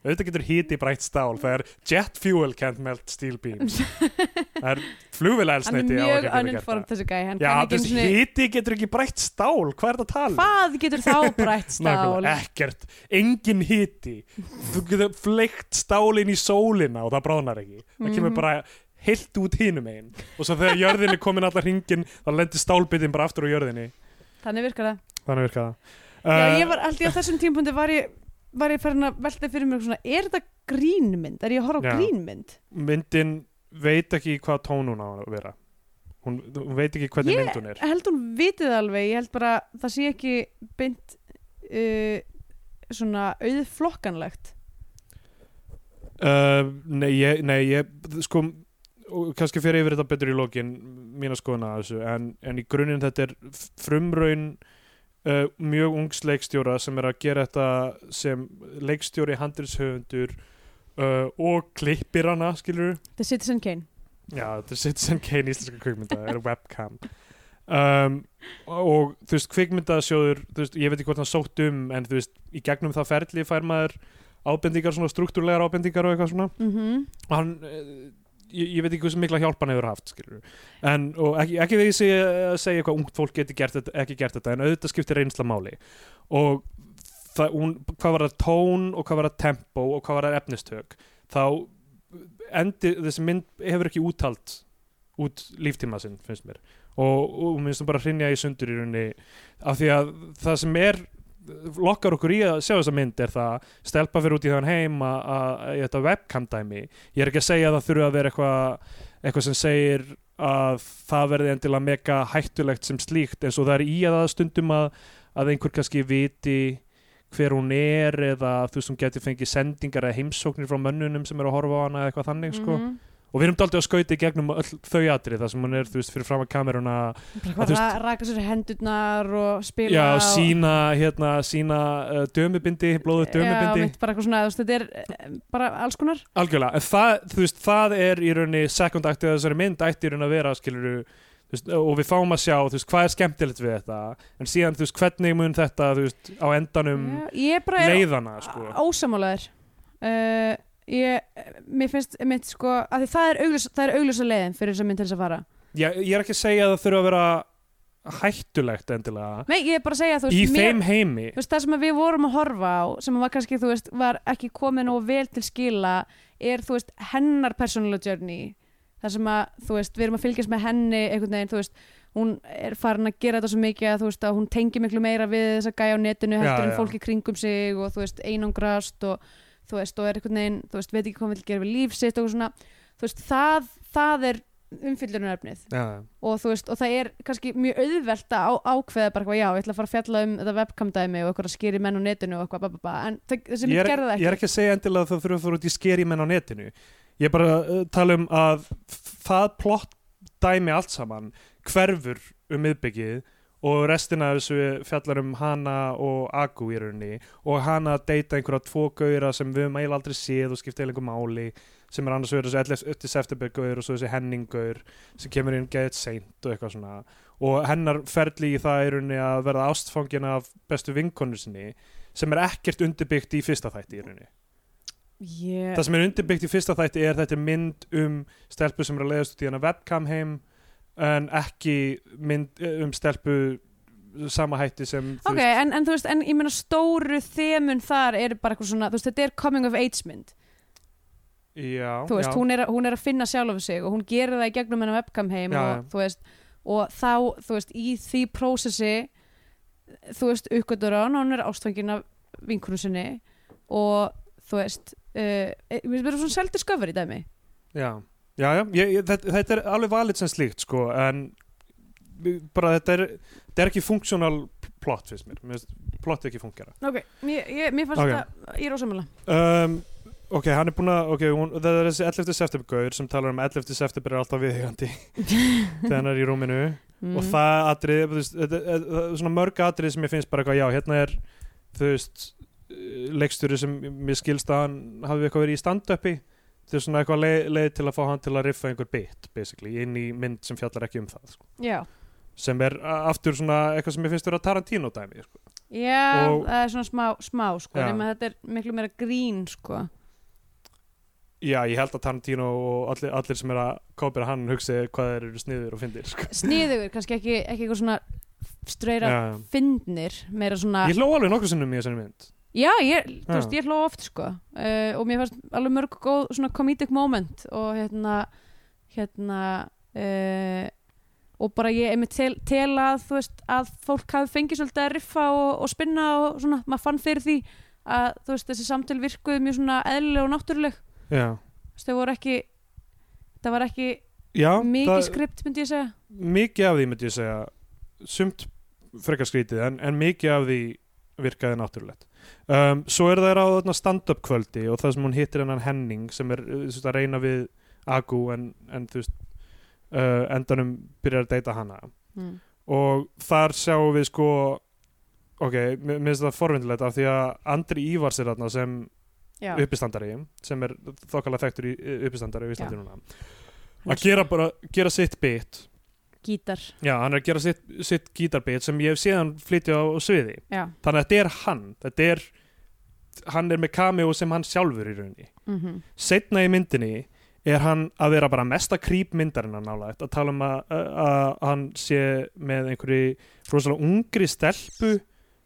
auðvitað getur híti brætt stál það er jet fuel can't melt steel beams. Það er flugvila hann er mjög uninformed þessi gæi. Já, einu sinni- híti getur ekki brætt stál hvað er það að tala? hvað getur þá brætt stál? Ekkert, engin hiti. Þú getur fleikt stálin í sólina og það bráðnar ekki. Það kemur Mhm. bara heilt út hinum einn og svo þegar jörðin er komin allar hringin þá lendir stálbitin bara aftur á jörðinni þannig virkar það þannig virkar það Já, Uh, ég var alltaf á þessum tímpundi var ég, var ég farin að velta fyrir mér svona, er þetta grínmynd? Er ég að horfa á Já. grínmynd? myndin veit ekki hvað tón hún á að vera hún, hún veit ekki hvernig Ég mynd hún er held hún vitið alveg, ég held bara það sé ekki beint uh, svona auðflokkanlegt uh, nei, ég, nei, ég sko og kannski fyrir yfir þetta betur í lokin mína skoðuna af þessu en, en í grunninn þetta er frumraun uh, mjög ungs leikstjóra sem er að gera þetta sem leikstjóri handilshöfundur uh, og klippir hana skilur The Citizen Kane. Já, er Citizen Kane íslenska kvikmynda er webcam. Um, og þú veist veist, ég veit ekki hvort hann sótt um en þú veist, í gegnum það ferli fær maður ábendingar, svona struktúrlegar ábendingar og eitthvað svona. Mm -hmm. og hann ég, ég veit ekki hversu mikla hjálp hann hefur haft en og ekki, ekki þegar ég segja, að segja hvað ungt fólk geti gert þetta, ekki gert þetta en auðvitað skiptir reynsla máli. Og það, hún, hvað var það tón og hvað var það tempo og hvað var það efnistök þá endi, þessi mynd hefur ekki úttalt út líftíma sinn finnst mér. Og, og minnst þú bara hrinja í sundur í rauninni af því að það sem er lokkar okkur í að sjá þessa mynd er það stelpa fyrir út í þann heim að- þetta webcam dæmi ég er ekki að segja að það þurfi að vera eitthvað eitthvað sem segir að það verði endilega mega hættulegt sem slíkt eins og það er í að það stundum að, að einhver kannski viti hver hún er eða þú hún geti fengið sendingar eða heimsóknir frá mönnunum sem eru að horfa á hana eitthvað þannig sko. Og við erum daldið að skauti gegnum öll þau atrið þar sem hún er þú veist fyrir fram að kameruna ra raka sér hendurnar og spila já, og- sína hérna, sína uh, dömubindi, blóðu já, dömubindi. mitt, bara eitthvað svona, þú veist, þetta er eh, bara alls konar. Algjörlega, en það, þú veist, það er í rauninni second act eða þessari mynd ætti í rauninni að vera, skilur veist, og við fáum að sjá, þú veist, hvað er skemmtilegt við þetta en síðan, þú veist, hvernig mun þetta þú veist, á endanum Já, leiðana, sko. uh, ég, mér finnst mitt sko, að það er er augljósa leiðin fyrir þess að mynd til þess að fara. Ég, ég er ekki að segja að það þurfa að vera hættulegt endilega. Nei, ég er bara að segja, þú í veist, mér, þeim heimi. þú veist, það sem að við vorum að horfa á sem var kannski, þú veist, var ekki komið nóg vel til skila er, þú veist, hennar persónulega journey. Það sem að, þú veist, við erum að fylgjast með henni einhvern veginn, þú veist, hún er farin að gera þetta svo mikið að, þú veist, að hún tengi miklu meira við þess að gæja á netinu heldur Já, en já. fólki kringum sig og, þú veist, einangrast og, þú veist, og er einhvern veginn, þú veist, veit ekki hvað hann vil gera við líf sitt og svona, þú veist, það, það er umfyllunarefnið já, og þú veist, og það er kannski mjög auðvelt að ákveða bara eitthvað, já, ég ætla að fara að fjalla um þetta webcam dæmi og eitthvað að skýri menn á netinu og eitthvað, ba, ba, ba. en þessi mynd er, gerði það ég er ekki. ekki að segja endilega að það þurfa að fara út í skeri menn á netinu. Ég er bara að uh, tala um að það plott dæmi allt saman hverfur um miðbyggið og restina af þessu fjallar um hana og Agu í rauninni og hana að deyta einhverja tvo gauðra sem við höfum eiginlega aldrei séð og skipta eiginlega máli sem er annars verið þessu 11. september gauður og svo þessi Henning gauður sem kemur inn geðið seint og eitthvað svona og hennar ferli í það í rauninni að verða ástfangin af bestu vinkonu sinni sem er ekkert undirbyggt í fyrsta þætti í rauninni yeah. það sem er undirbyggt í fyrsta þætti er þetta mynd um stelpu sem er að leiðast út í hana webcam heim en ekki mynd eh, um stelpu sama hætti sem ok, en, en þú veist, en ég meina stóru þemun þar er bara eitthvað svona, þú veist, þetta er coming of age mynd. Já, þú veist, já, hún er, að- hún er að finna sjálf af sig og hún gerir það í gegnum hennar webcam heim Já, og já. þú veist, og þá, þú veist, í því prósessi þú veist, uppgötur hann og hún er ástfangin af vinkunum sinni og þú veist uh, við erum svona seldi sköfur í dæmi. Já, já, já ég, þetta, þetta er alveg valið sem slíkt sko, en bara þetta er, þetta er ekki funksjónal plott fyrst mér, mér plott ekki fungera ok, mér, ég, mér fannst Ok. þetta er ósamlega um, ok, hann er búin að ok, hún, það er þessi 11. september gaur sem talar um að 11. september er alltaf hann er í rúminu Mhm. og það atrið þetta- er svona mörg atrið sem ég finnst bara eitthvað, já, hérna er þú veist, eh, leikstjóri sem mér skilst að hann hafi eitthvað verið í stand-upi þetta er svona eitthvað leið, leið til að fá hann til að riffa einhver bit, basically, inn í mynd sem fjallar ekki um það, sko. já, sem er aftur svona eitthvað sem ég finnst vera Tarantino dæmi, sko. já Og- það er svona smá, smá sko, Já. nema þetta er miklu meira grín sko já, ég held að Tarantino og allir, allir sem er að kópira hann hugsi hvað þeir eru sniður og fyndir, sko. sniðugur, kannski ekki, ekki eitthvað svona ströyra Já. fyndnir meira svona, ég hló alveg nokkuð sinnum í þessari mynd já, ég, þú veist, ég hló oft sko. Uh, og mér fannst alveg mörg góð svona comedic moment og hérna hérna uh, og bara ég einmitt tel, tel að þú veist að fólk hafi fengið svolítið að riffa og, og spinna og svona, maður fann fyrir því að þú veist þessi samtöl virkuðu mjög svona eðlileg og náttúruleg. Já, Þú veist, þau voru ekki það var ekki já mikið það- skript myndi ég segja. Mikið af því myndi ég segja. Sumt frekar skrítið en, en mikið af því virkaði náttúrulegt um, svo er það á stand-up kvöldi og það sem hún hittir hennan Henning sem er uh, veist, að reyna við Agu en, en veist uh, endanum byrjar að deyta hana. Mm. og þar sjáum við sko ok, mér finnst það forvindilegt af því að Andri Ívars er þarna sem já, uppistandari sem er þokkalega þekktur í uppistandari á Íslandi núna. Að gera bara, gera sitt bit gítar. Já, hann er að gera sitt, sitt gítarbit sem ég hef séðan flytja á, sviði. Já, þannig að þetta er hann. Þetta er, hann er með cameo sem hann sjálfur í rauninni. Mm setna í myndinni er hann að vera bara mesta krýp myndarinnar nálægt að tala um að, að, að hann sé með einhverju rosalega ungri stelpu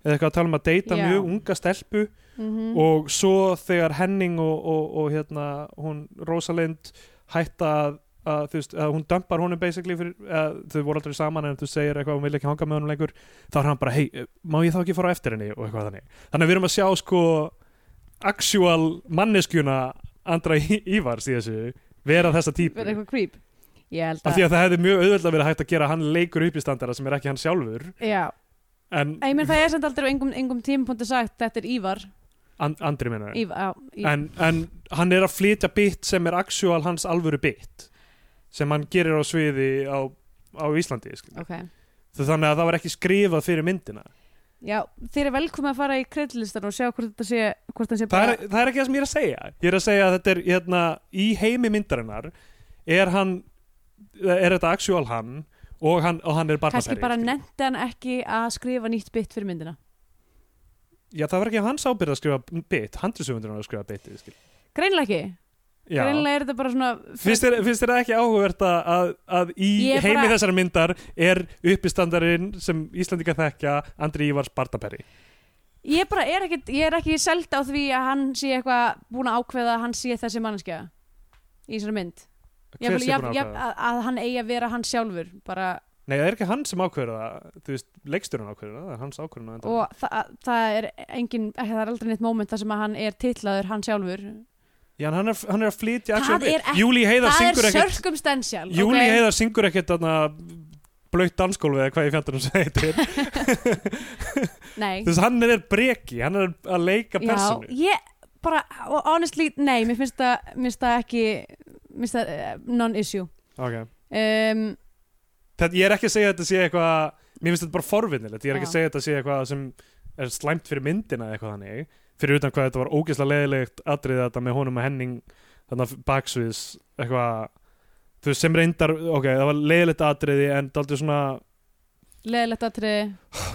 eða eitthvað að tala um að deyta Já. mjög unga stelpu. -hmm. og svo þegar Henning og, og, og hérna hún Rosalind hætta að, að, þú veist, að hún dömpar honum basically fyrir, að, þau voru aldrei saman en þú segir eitthvað hún vil ekki hanga með honum lengur þá er hann bara, hei, má ég þá ekki fara á eftir henni og eitthvað þannig, þannig að við erum að sjá sko actual manneskjuna Andra Ívars í þessu vera þessa típu. Verða eitthvað creep. Ég held af að, því að það hefði mjög auðvitað verið hægt að gera hann leikur upp í standara sem er ekki hann sjálfur. Já, en ég menn það er samt aldrei á engum, engum tímapunkti sagt þetta er Ívar, and, Andri Ívar. en, en hann er að flytja bit sem er actual hans alvöru bit sem hann gerir á sviði á, á Íslandi skilur. ok þannig að það var ekki skrifað fyrir myndina Já, þeir eru velkomin að fara í kreddlistan og sjá hvort þetta sé, hvort það sé það bara er, það er ekki það sem ég er að segja ég er að segja að þetta er hérna, í heimi myndarinnar er hann er þetta actual hann og hann, og hann er kannski barnaferri bara nefndi hann ekki að skrifa nýtt bytt fyrir myndina já það var ekki hans ábyrð að skrifa bit handrisöfundur að skrifa skilur. Greinlega ekki. Greinlega er þetta bara svona Finnst þér, finnst þér ekki áhugavert að, að, í Ég heimi bara- þessara myndar er uppistandarinn sem Íslandika þekkja Andri Ívars Barnaperri Ég bara er ekki, ég er ekki seld á því að hann sé eitthvað búin að ákveða að hann sé þessi mannskja í þessari mynd. Sé búinn jafn- að að, hann eigi að vera hann sjálfur bara, Nei, það er ekki hann sem ákveður það Þú veist, leikstjórun ákveður það, það er hans ákveðun og það, það er engin, það er aldrei neitt moment þar sem að hann er titlaður hann sjálfur Já, hann er, hann er að flytja Það actual bit. er ekki- Júlí Heiðar það syngur er ekkert circumstantial Júlí ok? Heiðar syngur ekkert blöytt dansgólfið eða hvað ég segir Nei, Þú veist, hann er breki, hann er að leika já, personu ég bara, honestly, nei, mér finnst það ekki mér finnst það eh, non-issue okay. um, Ég er ekki að segja þetta sé eitthvað Mér finnst þetta bara forvinnilegt Ég er ekki að Já. segja þetta sé eitthvað sem er slæmt fyrir myndina eitthvað þannig Fyrir utan hvað þetta var ógeðslega leðilegt atriðið þetta með honum og Henning þannig að baksviðs eitthvað þú veist sem reyndar, ok, það var leðilegt atriði en daldið svona leðilegt atriði.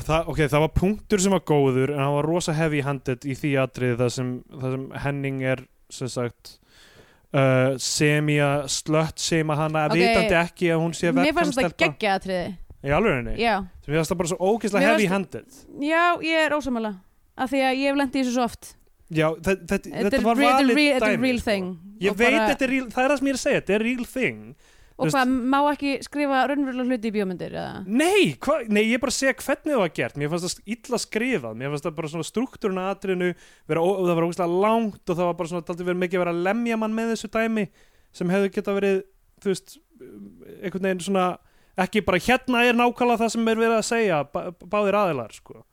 Það, ok, það var punktur sem var góður en hann var rosa heavy handed í því atriði það sem, það sem Henning er sem sagt uh, semja slött sem að hana Ok. vitandi ekki að hún sé mér fannst þetta geggja atriði. Í alveg henni, já, sem ég fannst það bara svo ógeðslega heavy fannst- handed. Já, ég er ósamala af því að ég hef lendið í þessu svo oft. Já, þetta, þetta, var valið re- þetta er dæmi, real sko. thing. Ég Og veit bara- er real, það er það sem ég er að segja, þetta er real thing. Og hvað, má ekki skrifa raunverulega hluti í bíómyndir? Nei, hva, nei, ég er bara að segja hvernig það var gert. Mér fannst það illa skrifað. Mér fannst það bara svona struktúrun að atriðinu vera, ó- Það var ógæslega langt og það var bara svona Taldi verið mikið að vera að lemja mann með þessu dæmi Sem hefðu geta verið Þú veist, einhvern veginn svona Ekki bara hérna er nákvæmlega það sem er verið að segja bá, Báðir aðilar, sko. Sk-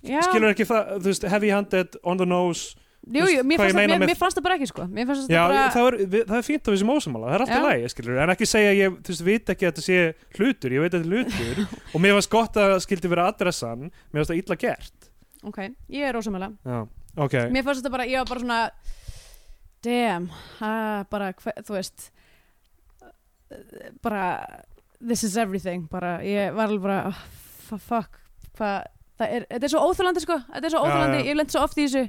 Já. Skilur ekki það, þú veist, heavy handed On the nose Jú, jú, mér fannst, það, mér, mér fannst það bara ekki sko Mér fannst Já, það bara það, er, við, það er fínt að við sem ósamála Það er alltaf Já. lægi, skilur En ekki segja, ég, þú veist, veit ekki að þetta sé hlutur Ég veit að þetta er hlutur Og mér fannst gott að það skildi vera adressan Mér fannst það illa gert Ok, ég er ósamala Já, ok Mér fannst þetta bara, ég var bara svona Damn, ah, bara, hver, þú veist bara This is everything, bara, ég var alveg bara oh, f- Fuck, hvað er, Þetta er svo óþjólandi sko. Þetta er svo já. ég lent svo oft í þessu.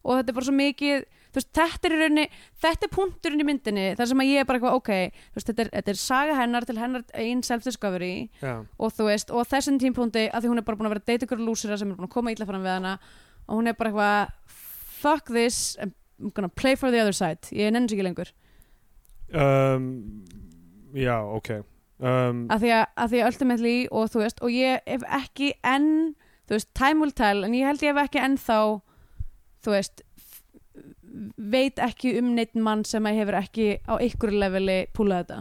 Og þetta er bara svo mikið þú veist, þetta er í rauninni, þetta er punkturinn í myndinni þar sem að ég er bara eitthvað, ok þú veist, þetta, er, þetta er saga hennar til hennar einn self-discovery. Og þú veist, og þessum tímpúndi að því hún er bara búin að vera deyta ykkur lúsira sem er búin að koma illa fram við hana. Og hún er bara eitthvað fuck this, I'm gonna play for the other side. Ég nenni sér ekki lengur. Um, já ok. Um, að því að, að því að ultimately og þú veist, og ég hef ekki enn þú veist, time will tell en ég held ég hef ekki enn þá þú veist veit ekki um neitt mann sem að hefur ekki á ykkur leveli púlað þetta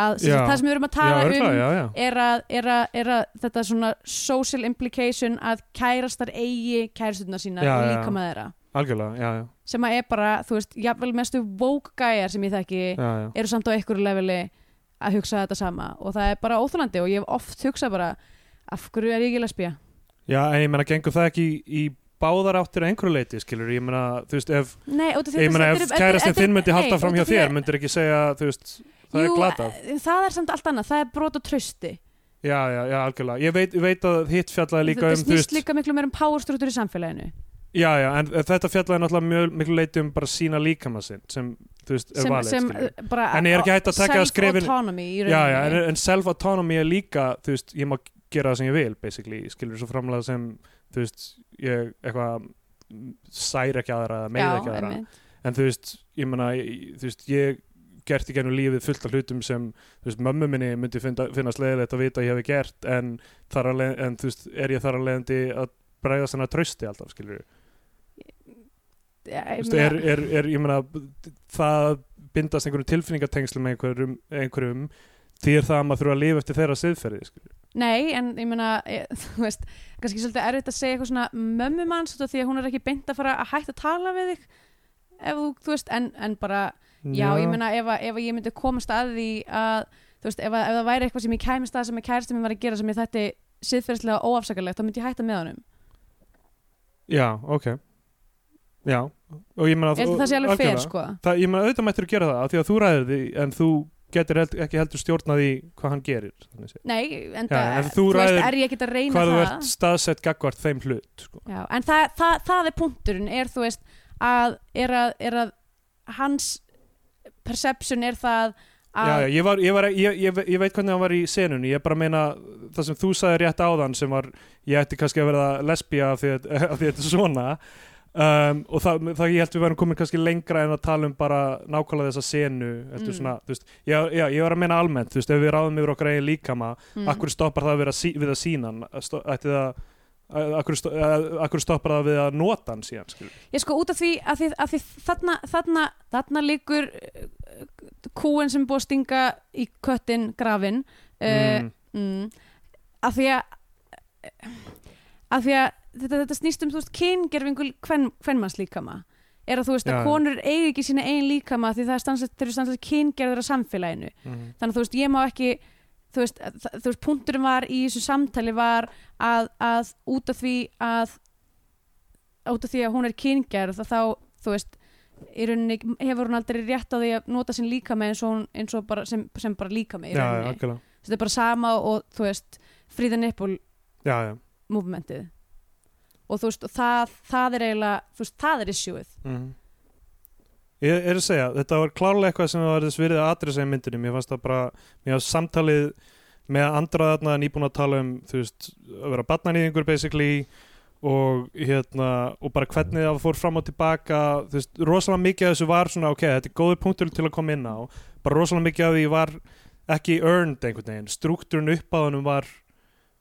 að Já. það sem við erum að Já, tala örugglega, um já, já. er að, er, að, er að þetta svona social implication að kærastar eigi kærastuna sína Já, og já. líka með þeirra Algjörlega, já, já, sem að er bara, þú veist, jafnvel mestu woke gæjar sem ég þekki já, já. eru samt á einhverju leveli að hugsa þetta sama og það er bara óþólandi og ég hef oft hugsað bara af hverju er ég ekki lesbía? Já, en ég meina, gengur það ekki í, í báðar áttir að einhverju leiti, skilur Ég meina, þú veist, ef, Nei, ég þetta ef kærastinn þetta þinn myndi halda fram hjá þér að- myndir ekki segja, þú veist, það Jú, er glatað? eh, það er samt allt annað, það er brot og trausti. Já, já, já, algjörlega. Ég veit, veit að hitt fjallaði líka þetta um, þú snýst veist líka miklu meir um powerstruktúr í samfélaginu. Já, já, en þetta fjallaði náttúrulega mjög miklu leiti um bara sína líkama sinn sem, þú veist, er sem, valið, sem skilur eh, En ég er ekki hægt að taka skrefin- self-autonomy í Já, já, en, rauninni en self-autonomy er líka, þú veist, ég má gera það sem ég vil, basically, skilur svo framlega sem, þú veist, ég eitthvað særi ekki aðra eða meið ekki aðra, einmitt. en þú veist, ég meina, ég- þú veist, ég gert í gennum lífið fullt af hlutum sem, þú veist, mömmu minni myndi finna, finnast leiðilegt að vita að ég hefi gert, en, að en þú veist, er ég þar að leiðandi að bregðast hennar trausti alltaf, skilur Þú ég veist, er, er, er, ég meina það bindast einhverjum tilfinningatengslum með einhverjum, einhverjum því er það að maður þurfa að lifa eftir þeirra siðferði skilur. Nei, en ég meina, ég, þú veist, kannski svolítið erfitt að segja eitthvað svona mömmumanns því að hún er ekki beint að fara að hætta að tala við þig. Ef þú, þú veist, en, en bara já, ég meina, ef, að, ef að ég myndi komast að því að, þú veist, ef, að, ef það væri eitthvað sem ég kæmist að sem að kærasti mér var að gera sem ég þætti siðferðislega óafsakalegt, þá myndi ég hætta með honum. Já, ok. Já, og ég meina Ég að það sé alveg algjörlega. sko. Það, ég meina auðvitað mættur að gera það því að þú ræðir því en þú getur held, ekki heldur stjórnað í hvað hann gerir. Nei, en, Já, en þú þú veist, er ég ekki að reyna hvað þú það ert staðsett gagvart þeim hlut sko. Já, en það, það, það er punkturinn er þú veist að er að, er að hans perception er það já, já, ég, var, ég, var, ég, ég, ég veit hvernig hann var í senunni ég bara meina það sem þú sagði rétt áðan sem var, ég ætti kannski að verða að, af því að þetta er svona um, og það, það ég held við værum komin kannski lengra en að tala um bara nákvæmlega þessa senu Mm. svona, veist, já, já, ég var að meina almennt veist, ef við ráðum yfir okkar eigin líkama mm, akkur stoppar það að vera sí, við að sína akkur, akkur stoppar það við að nota hann síðan ég sko út af því að því, að því þarna, þarna, þarna líkur uh, kúin sem búið að stinga í köttin grafin uh, mm. mm, að því að að því að þetta, þetta snýst um þú veist kyngerfingu hvern, hvernmanns líkama er að þú veist að já. konur eigi ekki sína eigin líkama því það er stansett, þeir eru stansett kyngerður af samfélaginu Mm. þannig að þú veist, ég má ekki þú veist, þa- þú veist, punkturinn var í þessu samtali var að, að út af því að út af því að hún er kyngerð þá, þú veist, í rauninni hefur hún aldrei rétt á því að nota sinn líkama eins og, hún, eins og bara, sem, sem bara líkama í já, já, rauninni, algjörlega. þetta er bara sama og þú veist, fríða nippul já, já. movementið og þú veist, og það, það er eiginlega þú veist, það er issueið Mm. Ég er að segja, þetta var klárlega eitthvað sem var þess virðið að adressa í myndinni. Mér fannst það bara, mér fannst samtalið með andra þarna nýbúin að tala um þú veist, að vera barnanýðingur basically og hérna og bara hvernig það fór fram og tilbaka. Þú veist, rosalega mikið af þessu var svona ok, þetta er góður punktur til að koma inn á. Bara rosalega mikið af því var ekki earned einhvern veginn, struktúrun upp á þannum var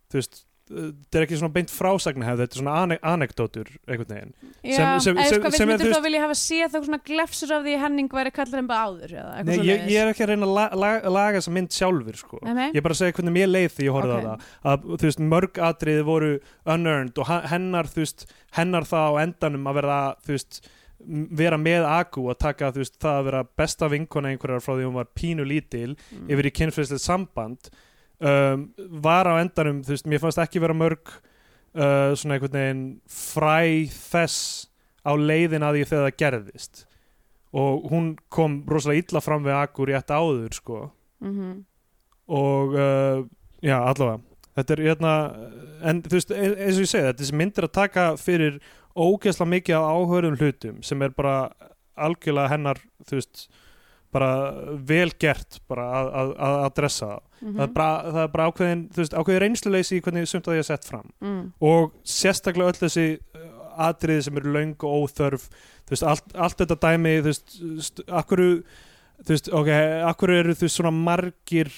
þú veist, þetta er ekki svona beint frásagnahefð, þetta er svona ane anekdótur einhvern veginn Já, Sem- sem- sem- sko, sem þú vilja hafa séð þá svona glefsur af því Henning væri kallar en bara áður eða Nei, ég, ég er ekki að reyna að la, la, laga þessa mynd sjálfur sko. Nei. ég er bara að segja hvernig mér leið því ég horfði Ok. á það að þú veist, mörg atriði voru unearned og hennar þú veist, hennar það á endanum að vera þú veist, vera með Agu að taka þú veist, það að vera besta vinkona einhverjar frá því hún var pínu lítil Mm. yfir í kynfræðslegt samband um, var á endanum þú veist, mér fannst ekki vera mörg uh, svona einhvern veginn fræ þess á leiðin að því þegar það gerðist. Og hún kom rosalega illa fram við Agu rétt áður sko. Mhm. og uh, já, allavega. Þetta er hérna en þú veist, e- eins og ég segi, þetta sem myndir að taka fyrir ógeðslega mikið af áhörðum hlutum sem er bara algjörlega hennar, þú veist bara vel gert bara að, að, að adressa það. Mhm. það er bara, það er bara ákveðin, þú veist, ákveðin reynsluleysi í hvernig sumt að ég er sett fram Mm. og sérstaklega öll þessi uh, atriði sem eru löng og óþörf þú veist, allt, allt þetta dæmi þú veist, st- akkur þú veist, ok, akkur eru þú veist svona margir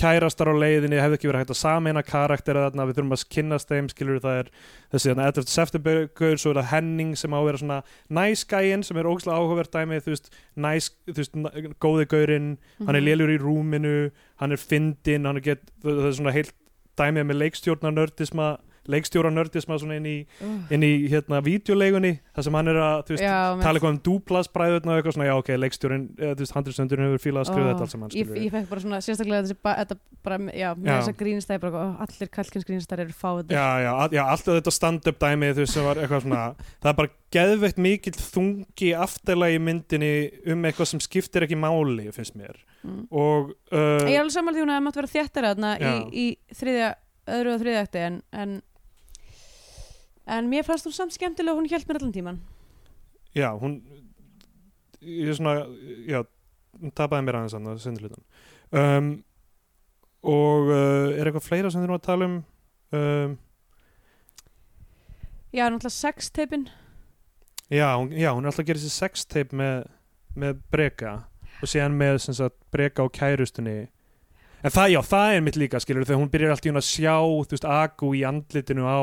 kærastar á leiðinni hefði ekki verið hægt að sameina karaktera þarna, við þurfum að kynnast þeim skilur það er þessi þarna Edward Sefterbögur svo er það Henning sem á að vera svona nice gæinn sem er ógæslega áhugavert dæmi þú veist, nice, þú veist, góði gaurinn hann er Mhm. lélur í rúminu hann er fyndinn, hann er gett það er svona heilt dæmið með leikstjórnarnördisma leikstjóranördisma svona inn í, Uh. inn í hérna vídeoleigunni þar sem hann er að veist, Já, tala eitthvað um dúplasbræðurna og eitthvað svona, já ok, leikstjórin handriðstöndurinn hefur fílað að skrifa Ó, þetta allt saman ég, ég fekk bara svona sérstaklega þessi ba- þetta bara, já, með Já. þessa grínstæði bara, ó, allir kallkins grínstæðir eru fáið já, já, all- já, alltaf þetta stand-up dæmi þú veist, sem var eitthvað svona það er bara geðveitt mikill þungi afturlega í myndinni um eitthvað sem skiptir ekki máli, finnst mér mm. og uh, ég er alveg saman því hún hefði mátt vera þarna í, í þriðja, öðru og þriðja akti en, en en mér fannst hún samt skemmtilega og hún hjælt mér allan tíman já, hún ég er svona, já hún tapaði mér aðeins annað, sendurlutan um, og uh, er eitthvað fleira sem þið nú að tala um? Um, já, náttúrulega sexteipin. Já, hún, já, hún er alltaf að gera þessi sextape með, með breka og síðan með sem sagt, breka og kærustunni. En það, já, það er mitt líka skilur þegar hún byrjar alltaf að sjá þú veist, agu í andlitinu á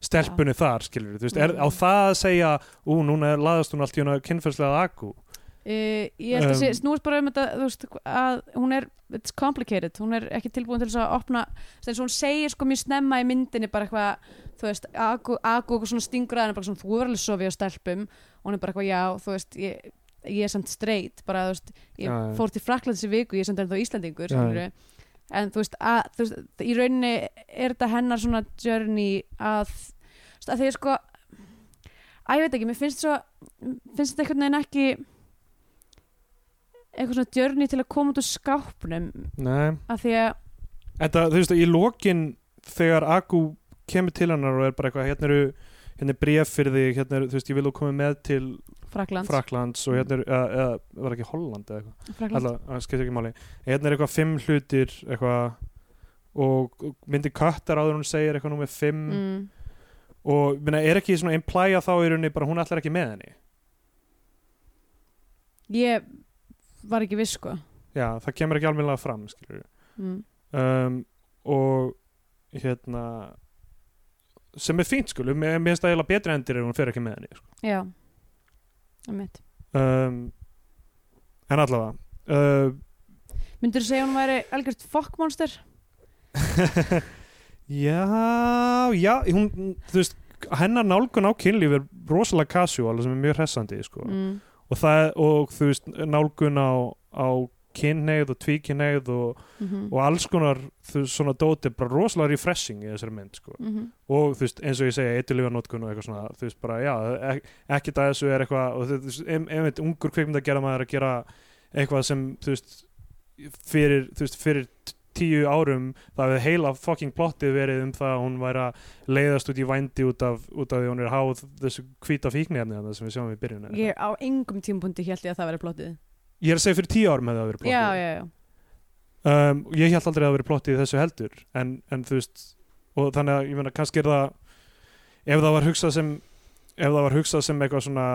stelpunni þar, skilur þú veist, er, Mm. á það að segja ú, núna laðast hún alltaf í hún að kynferðslega agu Uh, ég held að Um, sé, snúist bara um þetta þú veist, að hún er, it's complicated hún er ekki tilbúin til þess að opna þess að hún segir sko mjög snemma í myndinni bara eitthvað, þú veist, Agu, og svona stingur að henni bara svona, þú er alveg sofið á stelpum og hún er bara eitthvað, já, þú veist ég, ég er samt straight, bara, þú veist ég já. fór til Fraklands í viku, ég er samt ennþá Íslandingur, skilurðu. En þú veist, að, þú veist, í rauninni er þetta hennar svona journey að, að því að sko að ég veit ekki, mér finnst svo finnst þetta einhvern veginn ekki eitthvað svona journey til að koma út úr skápnum Nei, að því að, þetta, þú veist, í lokin þegar Aku kemur til hennar og er bara eitthvað, hérna eru hérna er bréf fyrir þig, hérna er, þú veist, ég vil þú koma með til Fraklands, Fraklands og hérna er, eða, eða var ekki Holland eða eitthvað, alltaf, skeitt ekki máli. Hérna er eitthvað fimm hlutir eitthvað og myndi kattar áður en hún segir eitthvað nú með fimm. Mm, og minna, er ekki svona implæja þá í rauninni bara hún ætlar ekki með henni? Ég var ekki viss sko. Já, það kemur ekki alveg fram skilur mm. um, og hérna sem er fínt sko mér finnst það eiginlega betri endir ef hún fer ekki með henni sko. já, um en allavega uh, myndur þú segja hún væri algjört fokkmonster já, já hún, þú veist hennar nálgun á kynlíf er rosalega casual sem er mjög hressandi sko. mm. og, það, og þú veist nálgun á, á kynneið og tvíkynneið og, mm og alls konar þú svona dóti er bara rosalega refreshing í þessari mynd sko. -hmm. og þú veist, eins og ég segja, eitthilífanótkun og eitthvað svona, þú veist, bara, já, ek, ekkert að þessu er eitthvað, og þú veist, ein- einmitt ungur kvikmynd að gera maður að gera eitthvað sem, þú veist fyrir, þú veist, fyrir tíu árum það hefði heila fucking plottið verið um það að hún væri að leiðast út í vændi út af, út af því hún er háð þessu hvíta fíknefni sem við sjáum í byrjun ég á engum tímapunkti held ég að það væri plottið ég er að segja fyrir tíu árum hefði það verið plottið. Já, já, já. Um, og ég held aldrei að það verið plottið í þessu heldur. En, en þú veist og þannig að ég meina kannski er það ef það var hugsað sem ef það var hugsað sem eitthvað svona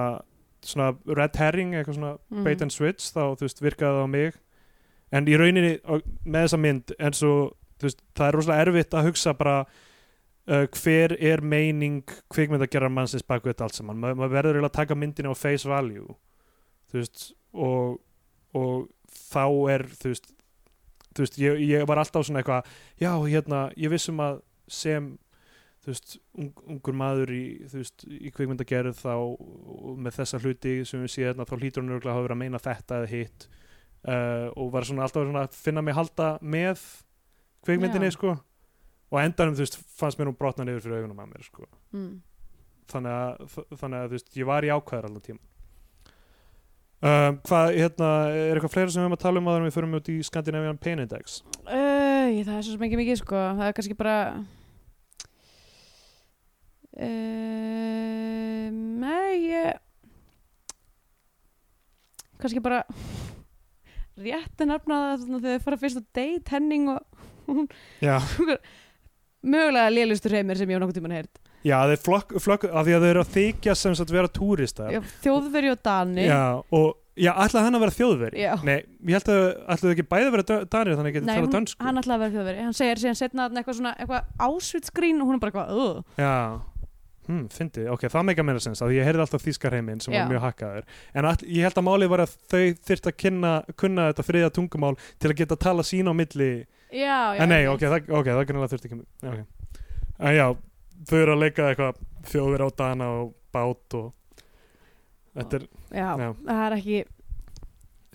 svona red herring, eitthvað svona Mhm. bait and switch þá þú veist virkaði það á mig. En í rauninni og með þessa mynd en svo þú veist það er rosalega erfitt að hugsa bara uh, hver er meining kvikmynd að gera mannsins baku þetta allt saman. Ma, maður verður eiginlega að taka myndina á face value þú veist og, og þá er þú veist þú veist, ég, ég var alltaf svona eitthvað já, hérna, ég vissum að sem þú veist, ung, ungur maður í, veist, í kvikmyndagerð þá með þessa hluti sem við séum þá hlýtur hann örgulega að hafa verið að meina þetta eða hitt uh, og var svona alltaf svona að finna mig halda með kvikmyndinni, Já. sko og endanum, þú veist, fannst mér nú brotna niður fyrir augunum að mér, sko mm. þannig að, þannig að þú veist, ég var í ákvæður allan tíma um, hvað, hérna, er eitthvað fleira sem við höfum að tala um en við förum út í Scandinavian Pain Index? Uh, það er svo ekki mikið sko. Það er kannski bara uh, nei ég kannski bara rétt að nefna það þegar þið fara fyrst á date Henning og já, mögulega lélustur heimir sem ég hef nokkuð tímann heyrt já þeir flokk, flokk af því að þeir eru að þykja sem sagt vera túristar. Þjóðveri og Dani já, og já, ætlaði hann að vera þjóðveri Já. nei, ég held að ætlaði ekki bæði að vera danir þannig að geta Nei, tala hún, dönsku. hann ætlaði að vera þjóðveri hann segir síðan setna eitthvað svona eitthvað ásvitsgrín og hún er bara eitthvað uh. já, hm, fyndi, ok, það meika meira sens að ég heyrði alltaf þýskar heiminn sem Já. var mjög hakkaður. En all, ég held að málið var að þau þyrft að kynna, kunna þetta friða tungumál til að geta tala sín á milli. Já, já, en nei, ok. ok, það, okay, það þau eru að leika eitthvað þjóðveri á dana og bát og þetta er, já, Já. það er ekki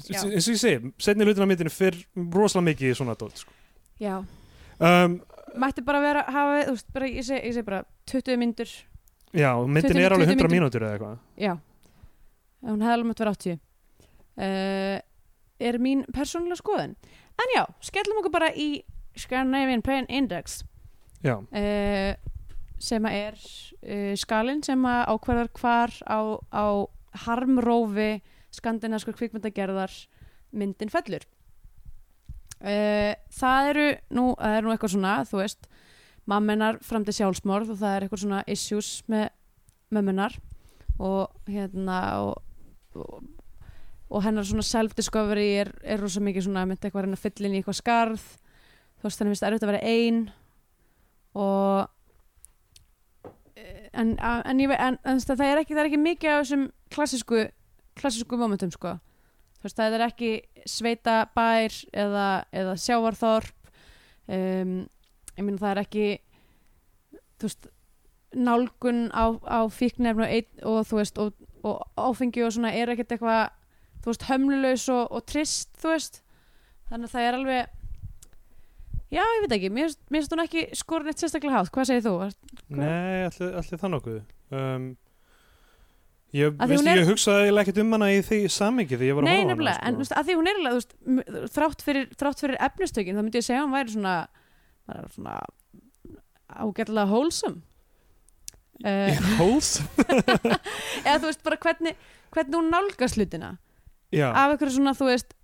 eins og ég segi setni hlutin á myndinu fyrr rosalega mikið í svona dót sko. já, um, mætti bara vera hafa, þú veist, bara, ég segi seg bara 20 myndur, já, myndin 20 er alveg 100 mínútur. eða eitthvað. Já. Hún hefði alveg mátt vera 80 uh, er mín persónulega skoðun? En já, skellum okkur bara í Scandinavian Pain Index. Já, uh, sem að er uh, skalinn sem að ákvarðar hvar á, á harmrófi skandinaskur kvikmyndagerðar myndin fellur. Uh, það eru nú, það er nú eitthvað svona þú veist, mammenar fram til sjálfsmorð og það er eitthvað svona issues með mömmunar og hérna og, og, og hennar svona self-discovery er, er rosa mikið svona myndi eitthvað að reyna að fylla inn í eitthvað skarð. Þú veist, þannig finnst það erfitt að vera ein og en, en, ég, en, en það er ekki það er ekki mikið af þessum klassísku klassísku momentum sko. Veist, það er ekki sveita bær eða, eða sjávarþorp um, ég meina það er ekki þú veist nálgun á, á fíknefn og, og þú veist og, og áfengi og svona er ekkert eitthvað þú veist hömlulegs og, og trist þú veist. Þannig að það er alveg já ég veit ekki, mér finnst- hún ekki skorin eitt sérstaklega hátt, hvað segir þú? Nei, allir, það nokkuð um, Ég, veist, er- ég hugsaði eiginlega ekkert um hana í því samingi því ég var að Nei, horfa á hana veist, að því hún er m- þrátt fyrir, þrátt fyrir efnistökin, þá myndi ég segja hún væri svona, svona ágætlega wholesome. Uh, Hóls? eða þú veist bara hvernig, hvernig hún nálgast hlutina Já, af einhverju svona, þú veist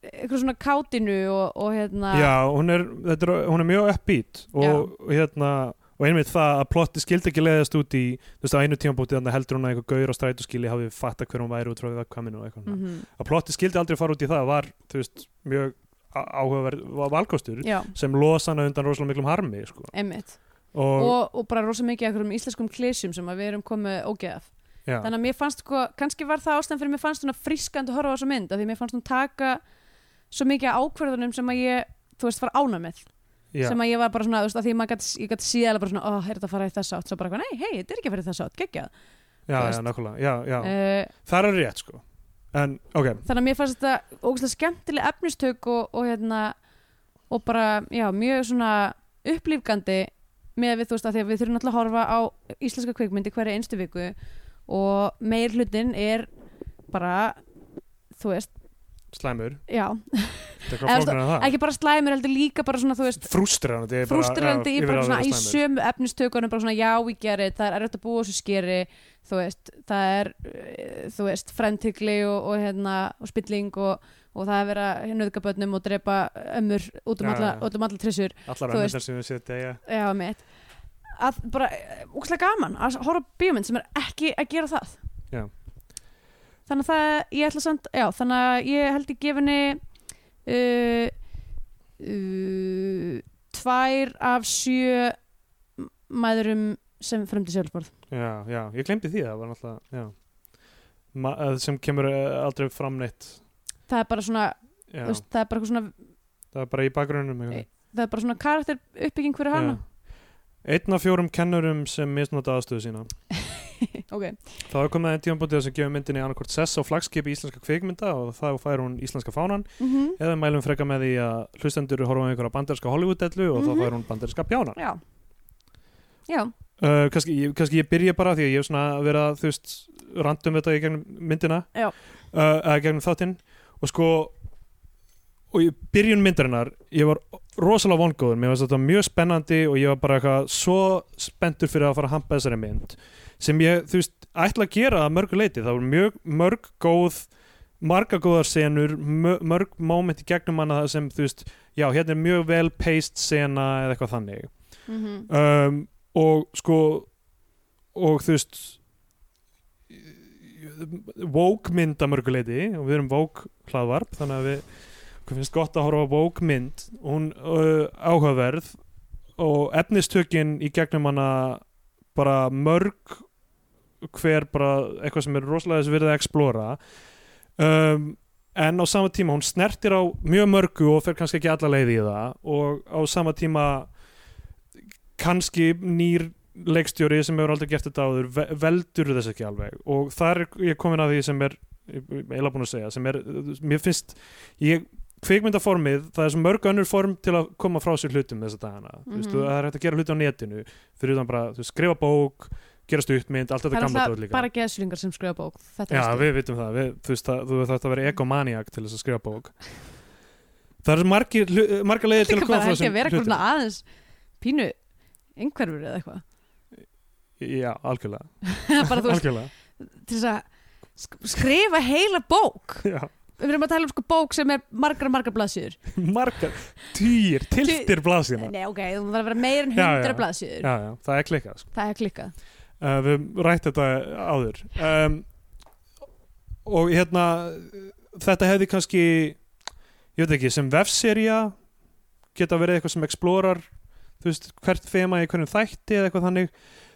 einhverju svona kátinu og, og hérna já hún, er, er, hún er mjög uppbeat og, og hérna og einmitt það að plotti skildi ekki leiðast út í þú veist á einu tímabúti þannig heldur hún að einhver gaur á strætóskili hafi fatta hver hún væri út frá viðkvæminu og eitthvað mm Mhm, að plotti skildi aldrei fara út í það var þú veist mjög áhugaverð valkostur já, sem losa hana undan rosalega miklum harmi sko. einmitt. Og, og, og bara rosa mikið af einhverjum íslenskum klísjum sem við erum komið ógeðaf þannig að mér fannst sko, kannski var það ástæðan fyrir mér fannst frískandi að horfa á þessa mynd af því mér fannst hún taka svo mikið ákverðunum sem að ég, þú veist, var ána með. Já, sem að ég var bara svona, þú veist, að því maður gæti, ég gæti síðan bara svona, ó, er þetta að fara í þess átt? Svo bara, nei, hei, þetta er ekki að fara í þess átt, geggjað. Já, já, nákvæmlega. Já, já. uh, það er rétt sko. En ok, þannig að mér fannst þetta ógæslega skemmtileg efnistök og, og hérna og bara, já, mjög svona upplýfgandi með við, þú veist, að því að við þurfum náttúrulega að horfa á íslenska kvikmyndi hverja einstu viku og meir hlutin er bara, þú veist, slæmur já, ekki bara slæmir heldur líka bara svona, þú veist, frústrerandi er bara- já, að svona í slæmur. sömu efnistökunum bara svona já, get it, það er erfitt að búa þessu skeri þú veist, það er eh, þú veist, frendhyggli og, og hérna, og spilling og, og það er vera nöðga börnum og drepa ömmur út um Já, alla, já. út um alla trissur allar þú önnundar sem við setja ja. já, mitt að bara, úkslega gaman að horfa á bíómynd sem er ekki að gera það Já. Þannig að það, ég ætla samt já, þannig að ég held ég gefinni uh, uh, tvær af sjö mæðurum sem fremdi sjálfsborð já, já, ég glemdi því það var náttúrulega að sem kemur eh, aldrei fram neitt. Það er bara svona, veist, það er bara eitthvað svona það er bara í bakgrunum Eh, það er bara svona karakter uppbygging fyrir hana. Einn af fjórum kennurum sem misnota aðstöðu sína ok, Það var komið einn tímanbútið sem gefur myndinni annarkort sess á flagskipi íslenska kvikmynda og þá fær hún íslenska fánan. Mm eða við mælum freka með því að hlustendur horfa á einhverja banderska Hollywood-dellu og þá Mhm. fær hún banderska bjánan já. Já, uh, kannski, ég- kannski ég byrja bara því að ég hef svona verið að þú veist randum þetta í gegnum myndina uh, eða gegnum þáttinn. Og sko og í byrjun myndarinnar ég var rosalega vongóður, mér finnst þetta mjög spennandi og ég var bara eitthvað svo spenntur fyrir að fara að hampa þessari mynd sem ég, þú veist, ætla að gera að mörgu leiti, það voru mjög mörg góð marga góðar senur mö- mörg moment í gegnum hana sem þú veist, já, hérna er mjög vel paced sena eða eitthvað þannig. Mm um, og sko og þú veist woke mynd að mörguleiti og við erum woke hlaðvarp þannig að við okkur finnst gott að horfa woke mynd. Og hún uh, áhugaverð og efnistökin í gegnum hana bara mörg hver bara eitthvað sem er rosalega þess verið að explora. Um, en á sama tíma hún snertir á mjög mörgu og fer kannski ekki alla leið í það. Og á sama tíma kannski nýr leikstjóri sem hefur aldrei gert þetta áður ve- veldur þess ekki alveg. Og þar er ég komin að því sem er eiginlega búin að segja sem er, mér finnst ég, kvikmyndaformið, það er svo mörg önnur form til að koma frá sér hlutum þessa dagana. Mm Mhm. veist, það er hægt að gera hluti á netinu fyrir utan bara, þú veist, skrifa bók gera stuttmynd, allt það þetta er gamla dót líka. bara geðslingar sem skrifa bók. Já, við vitum það, við, þú veist það, þú þarft að vera egomaniak til þess að skrifa bók. Það er margir, hlu- margar leiðir til að koma frá ekki að vera þessum eitthvað svona aðeins pínu einhverfur eða eitthvað. Já, algjörlega, bara þú veist, algjörlega. til þess að sk- skrifa heila bók. Já, við erum að tala um sko bók sem er margar margar blaðsýður margar, týr, tiltir blaðsina nei ok, þú þarf að vera meir en hundra blaðsýður það er klikkað sko. það er klikkað uh, Við rætt þetta áður. Um, Og hérna Þetta hefði kannski Ég veit ekki, sem vefserja Geta verið eitthvað sem explorar Þú veist, hvert þema í hverjum þætti Eða eitthvað þannig.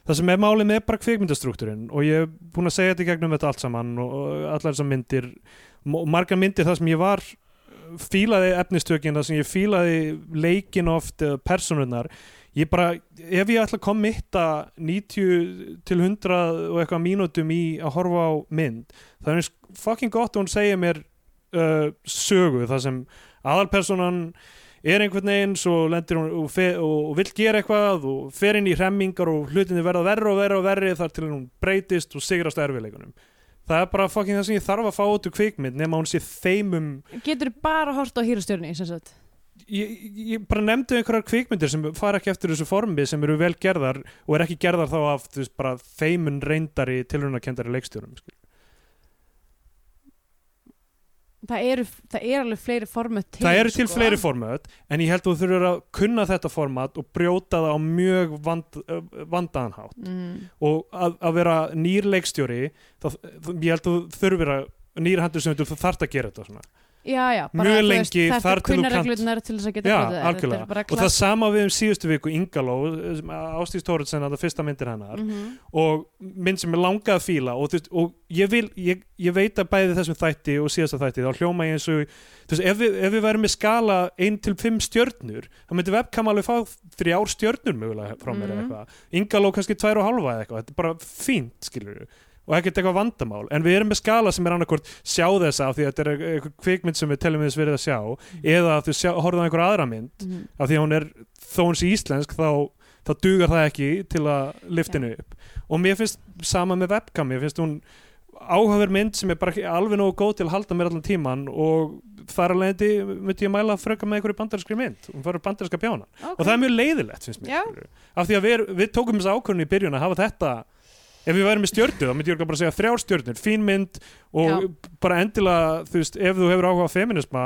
Það sem er málið með bara kvikmyndastruktúrin og ég er búin að segja þetta í gegnum þetta allt saman og, allar þessar myndir og margar myndir það sem ég var fílaði efnistökin, það sem ég fílaði leikin oft eða personurnar ég bara, ef ég ætla að kommitta 90 til 100 og eitthvað mínútum í að horfa á mynd, það er eins fucking gott og hún segir mér uh, sögu, það sem aðalpersonan er einhvern veginn svo lendir hún og, og, og vill gera eitthvað og fer inn í hremmingar og hlutinni verða verri og verri og verri þar til hún breytist og sigrast erfileikunum það er bara fucking það sem ég þarf að fá út úr kvikmynd nema hún sé þeimum getur bara hort á hýrastjörni sem sagt ég, ég bara nefndi einhverjar kvikmyndir sem fara ekki eftir þessu formi sem eru vel gerðar og er ekki gerðar þá af þú veist, bara þeimun reyndari tilhörunarkendari leikstjórum skil. það eru, það er alveg fleiri format til það eru til sko. fleiri format en ég held að þú þurfur að kunna þetta format og brjóta það á mjög vand, vandaðan hátt mm. og að, að vera nýr leikstjóri þá, ég held að þú þurfur að nýr handur sem þú þarft að gera þetta svona já, já, Mjög lengi þar þar til þú reglurnar til Já, algjörlega. og það sama við um síðustu viku Ingaló, Ástís Tóruðsen að það fyrsta myndir hennar. Mhm. og mynd sem er langað að fíla og, veist, og ég, vil, ég, ég veit að bæði þessum þætti og síðasta þætti þá hljóma ég eins og veist, ef, við, ef við værum með skala 1 til 5 stjörnur þá myndi webcam alveg fá þrjár stjörnur mögulega frá mér eða eitthvað. Ingaló kannski 2 og halva eða eitthvað. Þetta er bara fínt skilur og ekkert eitthvað vandamál. En við erum með skala sem er annarkvort sjá þessa af því að þetta er eitthvað kvikmynd sem við telum við þess verið að sjá eða að þú sjá, horfðu á einhver aðra mynd. Mhm. af því að hún er þó hún sé íslensk þá, þá dugar það ekki til að liftinu upp. Og mér finnst sama með webcam mér finnst hún áhugaverð mynd sem er bara alveg nógu góð til að halda mér allan tíman og þar alveg myndi ég mæla fröka með einhverju bandarinskri mynd. Hún farið bandarinska bjána Ok. og það er mjög leiðilegt finnst mér skilurðu. af því að við, við tókum þess ákvörðin í byrjun að hafa þetta ef við værum með stjörnu þá myndi ég bara segja þrjár stjörnur, fín mynd og Já. bara endilega þú veist, ef þú hefur áhuga á feminisma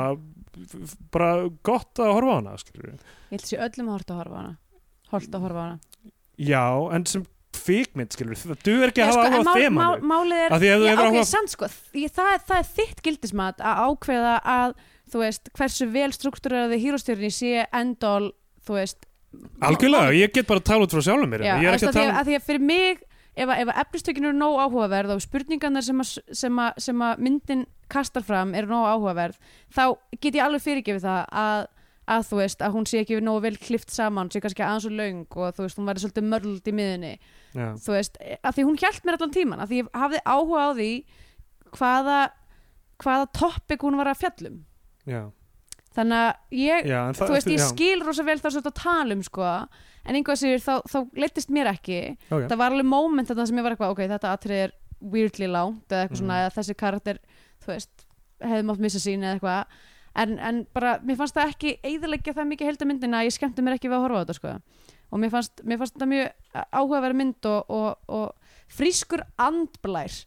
bara gott að horfa á hana skilurðu. ég held sér öllum að að horfa á hana horta að horfa á hana Já, en sem kvikmynd skilur það duður ekki Já, að sko, hafa áhuga á mál- málið er þú Já, ok, áhuga samt sko, ég, það, er- það er þitt gildismat að ákveða að þú veist, hversu vel struktúreraði hýrostjörni sé endól þú veist algjörlega, ég get bara að tala út frá sjálfum mér Já, ég er ekki að, að tala að, að því að fyrir mig ef að, ef að efnistökin eru nóg áhugaverð og spurningarnar sem að, sem, að, sem að myndin kastar fram eru nóg áhugaverð þá get ég alveg fyrirgefið það að, að þú veist, að hún sé ekki nógu vel klift saman, sé kannski aðeins og löng og þú veist, hún væri svolítið mörld í miðunni Já, þú veist, að því hún hjælt mér allan tíman að því ég hafði áhuga á því hvaða hvaða topic hún var að fjallum. Já, þannig að ég, já þú veist, ég skil rosa vel það sem þetta tala um sko en einhvað sér þá, þá leittist mér ekki. Ok. það var alveg moment þarna sem ég var eitthvað ok, þetta atrið er weirdly langt eða eitthvað Mhm. svona, eða þessi karakter þú veist, hefði mátt missa sín eða eitthvað. En, en bara, mér fannst það ekki eigðilegja það mikið heldamyndina að ég skemmti mér ekki við að horfa á þetta sko. Og mér fannst, mér fannst þetta mjög áhugaverð mynd og, og, og frískur andblær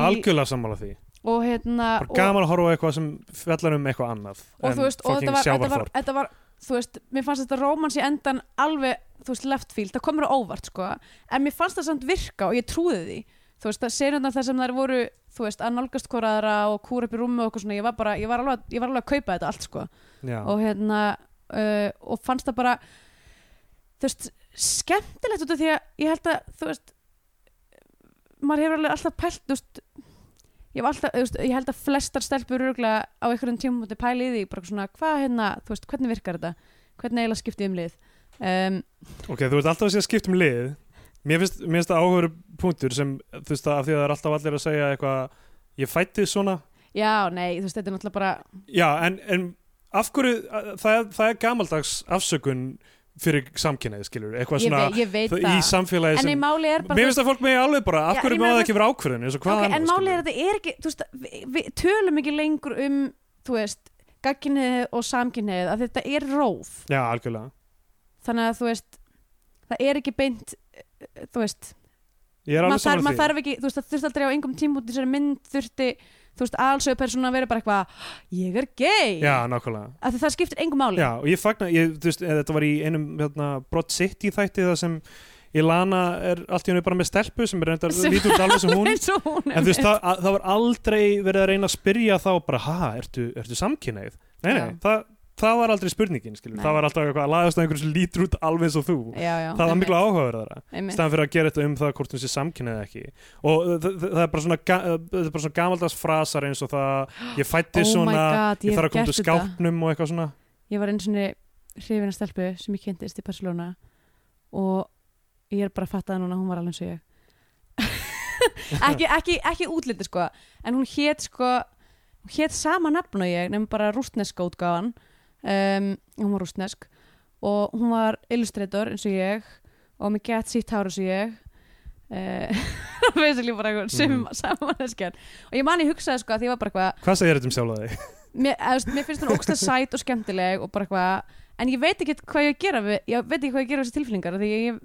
algjörlega sammála því. Og hérna bara og, gaman að horfa á eitthvað sem fjallar um eitthvað annað og þú veist, og þetta var, þetta var, þetta var þú veist, mér fannst þetta rómans í endan alveg, þú veist, left field, það komur á óvart sko, en mér fannst það samt virka og ég trúði því, þú veist, það serjundar þar sem þær voru, þú veist, að nálgast hvora og kúra upp í rúmi og eitthvað svona, ég var bara ég var alveg, ég var alveg að kaupa þetta allt sko. Já, og hérna, uh, og fannst það bara þú veist, skemmtilegt út af því að ég held að, þú veist maður hefur alveg alltaf pælt, þú veist ég, alltaf, veist, ég held að flestar stelpur örgulega á einhverjum tímum mútið pæli í því bara svona, hvað hérna, þú veist, hvernig virkar þetta? Hvernig eiginlega skiptið um lið? Um, ok, þú ert alltaf að segja skipt um lið. Mér finnst, það áhugur punktur sem, þú veist, af því að það er alltaf allir að segja eitthvað, ég fætti svona. Já, nei, þú veist, þetta er náttúrulega bara já, en, en af hverju það, það er gamaldags afsökun fyrir samkynneið, skilur eitthvað ég, svona ég veit það, það í samfélagi sem mér finnst að fólk með alveg bara, af hverju ég má það ekki vera ákvörðin eins og hvað ok, annað, en máli skilurðu? er að þetta er ekki þú veist, við, við tölum ekki lengur um þú veist, gagkinnið og samkinnið að þetta er róf. Já, algjörlega. Þannig að þú veist það er ekki beint eh, þú veist, ég er alveg maður þarf, því. þarf ekki þú veist, það þurfti aldrei á einhverjum í þessari mynd þurfti, þú veist, allsögu persóna að vera bara eitthvað, ég er gay. Já, nákvæmlega. Að það skiptir engum máli. Já, og ég fagna, ég, þú veist, þetta var í einum hérna, Brot City þætti það sem Ilana er allt í henni bara með stelpu sem er reyndar lítur alveg sem hún. Eins og hún en þú veist, það, að, það var aldrei verið að reyna að spyrja þá bara, ha, ertu, ertu samkynneið? Nei, nei, það, það var aldrei spurningin það var alltaf eitthvað að laðast að einhverju sem lítur út alveg eins og þú. Já, já, það var miklu áhugaverðara staðan fyrir að gera þetta um það hvort hún sé samkynnið eða ekki. Og það, er bara svona, bara svona gamaldags frasar eins og það ég fætti oh svona, god, ég þarf að koma til skápnum og eitthvað svona. Ég var einu svona hrifin að stelpu sem ég kynntist í Barcelona og ég er bara að fatta það núna að hún var alveg eins og ég. Ekki, ekki, ekki útliti sko en hún hét sko hún hét sama nafn og ég nefnum bara rústneska útgáfan um, hún var rústnesk og hún var illustrator eins og ég og með gett sítt hár eins og ég uh, basically bara eitthvað sem Mhm. samaneskjan og ég man ég hugsaði sko að því var bara eitthvað hvað segir þetta um sjálfa þig? mér, veist, mér finnst hún ógstlega sæt og skemmtileg og bara eitthvað en ég veit ekki hvað ég að gera við, ég veit ekki hvað ég að gera við þessi tilfinningar af því ég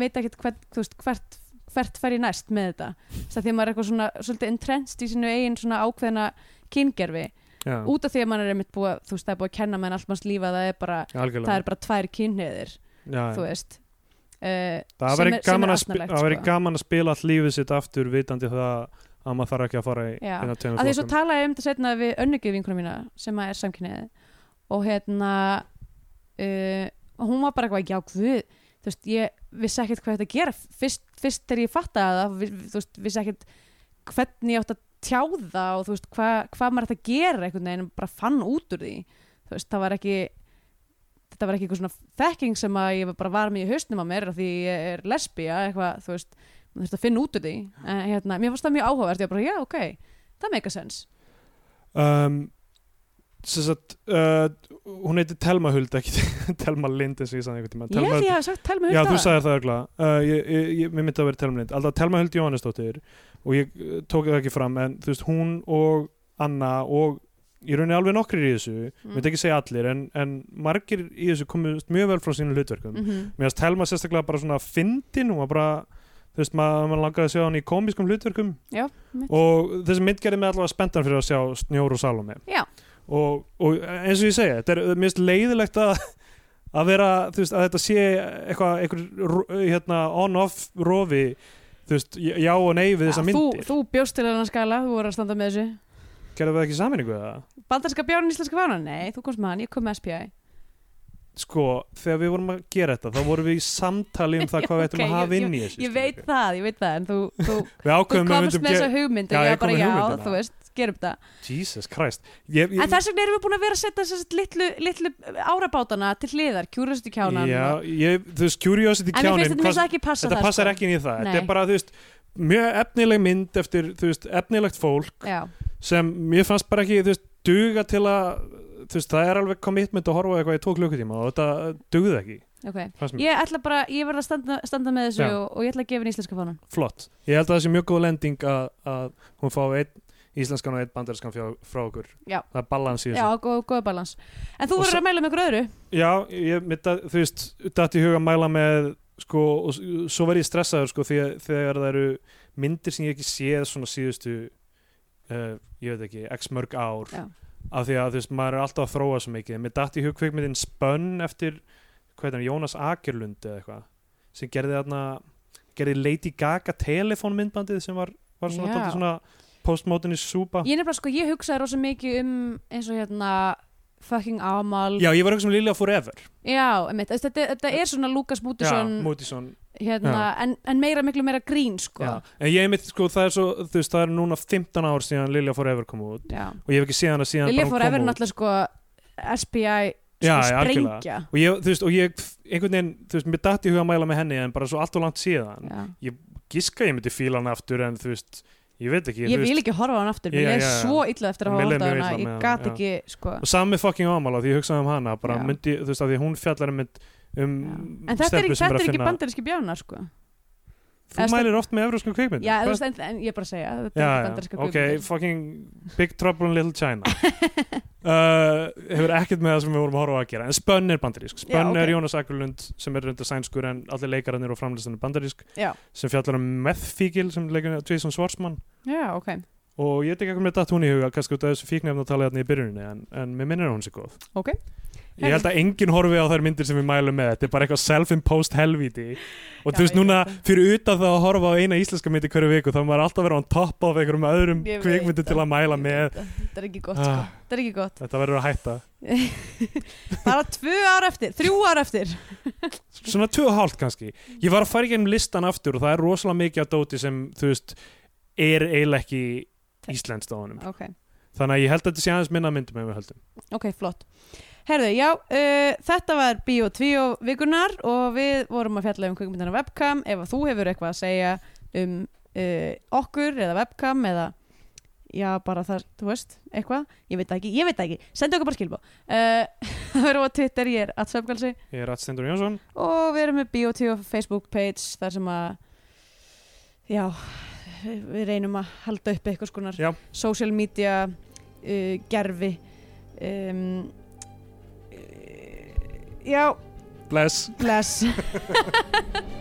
veit ekki hvert, veist, hvert, hvert fer ég næst með þetta að því að maður er eitthvað svona svolítið entrenched í sínu eigin svona ákveðna kyngerfi Já, út af því að maður er einmitt búið, að- þú veist, það er búið að kenna með allt manns lífa að það er bara, algjörlega. það er bara tvær kynniðir þú veist. Uh, það er- sem gaman, er að það sko. gaman að spila all lífið sitt aftur vitandi það að maður þarf ekki að fara í að því svo talaði ég um þetta setna við önnugið vinkuna mína sem að er samkynnið og hérna uh, hún var bara eitthvað já guð, þú veist, ég vissi ekkert hvað þetta að gera fyrst, fyrst þegar ég fattaði það. Vi- þú veist, vissi ekkert hvernig ég átt að tjá það og þú veist, hvað, hvað maður ætti að gera einhvern veginn, bara fann út úr því. Þú veist, það var ekki þetta var ekki eitthvað svona þekking sem að ég bara var með í hausnum á mér því ég er lesbía, eitthvað, þú veist maður þurfti að finna út úr því. En hérna, mér fannst það mjög áhugavert, ég var bara, já, ok það meika sens um, sagt uh, hún heitir Telma Huld ekki Telma Lind ég sagði Ég Huld- ég hafi sagt Telma Já, Hulda þú sagðir það örgla uh, ég, ég, ég, Mér myndi að vera Telma Lind Alltaf Telma Huld Jóhannesdóttir og ég uh, tók það ekki fram en þú veist, hún og Anna og í rauninni alveg nokkrir í þessu mm. Mm. myndi ekki segja allir en, en margir í þessu komust mjög vel frá sínum hlutverkum mm. Mhm. Mér finnst Telma sérstaklega bara svona fyndin hún var bara þú veist, maður, maður langaði að sjá hann í komískum hlutverkum Já, og þessi mynd gerði mig allavega spenntan fyrir að sjá Snjór og Salome Já. Og, og eins og ég segja, þetta er finnst leiðilegt að að vera, þú veist, að þetta sé eitthvað, eitthvað hérna, on-off rofi þú veist, já og nei við þessa þú, myndir. þú bjóst til hennar skala, þú voru að standa með þessu. Gerðum við ekki saminningu við það? Bandarska bjárn íslenska fánan, nei, þú komst með hann, ég kom með SPI Sko, þegar við vorum að gera þetta þá vorum við í samtali um það hvað við ættum Ok, að hafa inn í þessu Ég veit það, ég veit það, en þú, þú, þú komst með þessa hugmynd og ég kom bara, já, þú veist, gerum það Jesus Christ. Ég, ég, En þess vegna erum við búin að vera að setja þess litlu, litlu árabátana til hliðar, Curiosity kjánan Já, ég, þú veist, Curiosity En mér finnst þetta passa þetta passar sko. ekki inn í það. Þetta Nei. er bara, þú veist, mjög efnileg mynd eftir, þú veist, efnilegt fólk Já, sem mér fannst bara ekki, þú veist, duga til að veist, það er alveg commitment að horfa eitthvað í tvo klukkutíma og þetta dugði ekki ok fannst mér. Ég ætla bara, ég verð að standa, standa með þessu Já. og, og ég ætla að gefa henni íslenska fánan flott, ég held að það sé mjög góð lending að, að hún fá einn íslenskan og einn bandarskan frá, frá okkur Já. það er balans í Já, þessu góð, góð balans En þú verður að mæla með ykkur öðru Já, ég mitt þú veist, datt í huga að mæla með sko, og svo verð ég stressaður sko, að þegar það eru myndir sem ég ekki séð svona síðustu uh, ég veit ekki, x mörg ár Já. Af því að þú veist, maður er alltaf að þróa svo mikið. Mér datt í hug kvikmyndin Spönn eftir hann, Jónas Akerlund eða eitthvað sem gerði þarna gerði Lady Gaga telefónmyndbandið sem var, var svona, svona postmodernist súpa. Ég nefnilega sko, ég hugsaði rosa mikið um eins og hérna fucking Amal. Já, ég var ekki sem Lilja Forever. Já, einmitt, þetta, þetta er svona Lukas Mútisson Mútisson hérna, en, en meira, miklu meira grín sko. En ég mitt sko það er svo þú veist það er núna 15 ár síðan Lilja Forever kom út. Já. og ég hef ekki séð hana síðan Lilja efir út. náttúrulega sko SPI sko sprengja. og ég, þú veist, og ég einhvern veginn, þú veist, mér datt í huga að mæla með henni en bara svo allt og langt síðan Já. giska ég myndi fíla hann aftur en þú veist, ég veit ekki Ég þú vil ekki horfa á hann aftur Mér er svo illa eftir að hafa horfa á illa Ég gat ekki sko. Og sami fucking ámála því ég hugsaði um hana myndi, þú veist, að því hún fjallar um, um En þetta er, þetta er ekki bandaríski bjánar sko þú eða mælir oft með evróskum kveikmyndum Já, þú veist, en, en ég er bara að segja já, er já, ok, kvikmyndir. fucking Big Trouble in Little China. Uh, hefur ekkert með það sem við vorum að horfa að gera. En Spönn er bandarísk. Spönn Já, ok. er Jónas Akurlund sem er reynda sænskur en allir leikararnir og framlistan er bandarísk Já, sem fjallar um methfíkil sem leikur Jason Schwartzman. Já, ok. Og ég veit ekki hvað með datt hún í huga kannski út af þessu fíknefna að tala hérna í byrjuninni en, en mér minnir hún sé góð. Ok, ég held að enginn horfi á þær myndir sem við mælum með. Þetta er bara eitthvað self-imposed helvíti og þú veist núna fyrir utan það að horfa á eina íslenska myndi hverju viku þá maður alltaf að vera on top of einhverjum öðrum kvikmyndir til að mæla með. Þetta er ekki gott sko. Ah. Þetta er ekki gott. Þetta verður að hætta. Bara tvö ár eftir, þrjú ár eftir. Svona tvö og hálft kannski. Ég var að fara í gegnum listan aftur og það er rosalega mikið af dóti sem þú veist er eiginlega ekki íslenskt á honum. Ok, þannig að ég held að þetta sé aðeins minna myndum en við höldum. Ok, flott Herðu, já, uh, þetta var 2 vikunar og við vorum að fjalla um kvikmyndina webcam. Ef þú hefur eitthvað að segja um uh, okkur eða webcam eða já, bara það, þú veist, eitthvað. Ég veit ekki, ég veit ekki, sendi okkur bara skilbá uh, það verður á Twitter, ég er að svefgalsi ég er Stendur Jónsson. Og við erum með 2 Facebook page þar sem að já, við reynum að halda upp eitthvað skonar social media uh, gerfi um, já, bless. Bless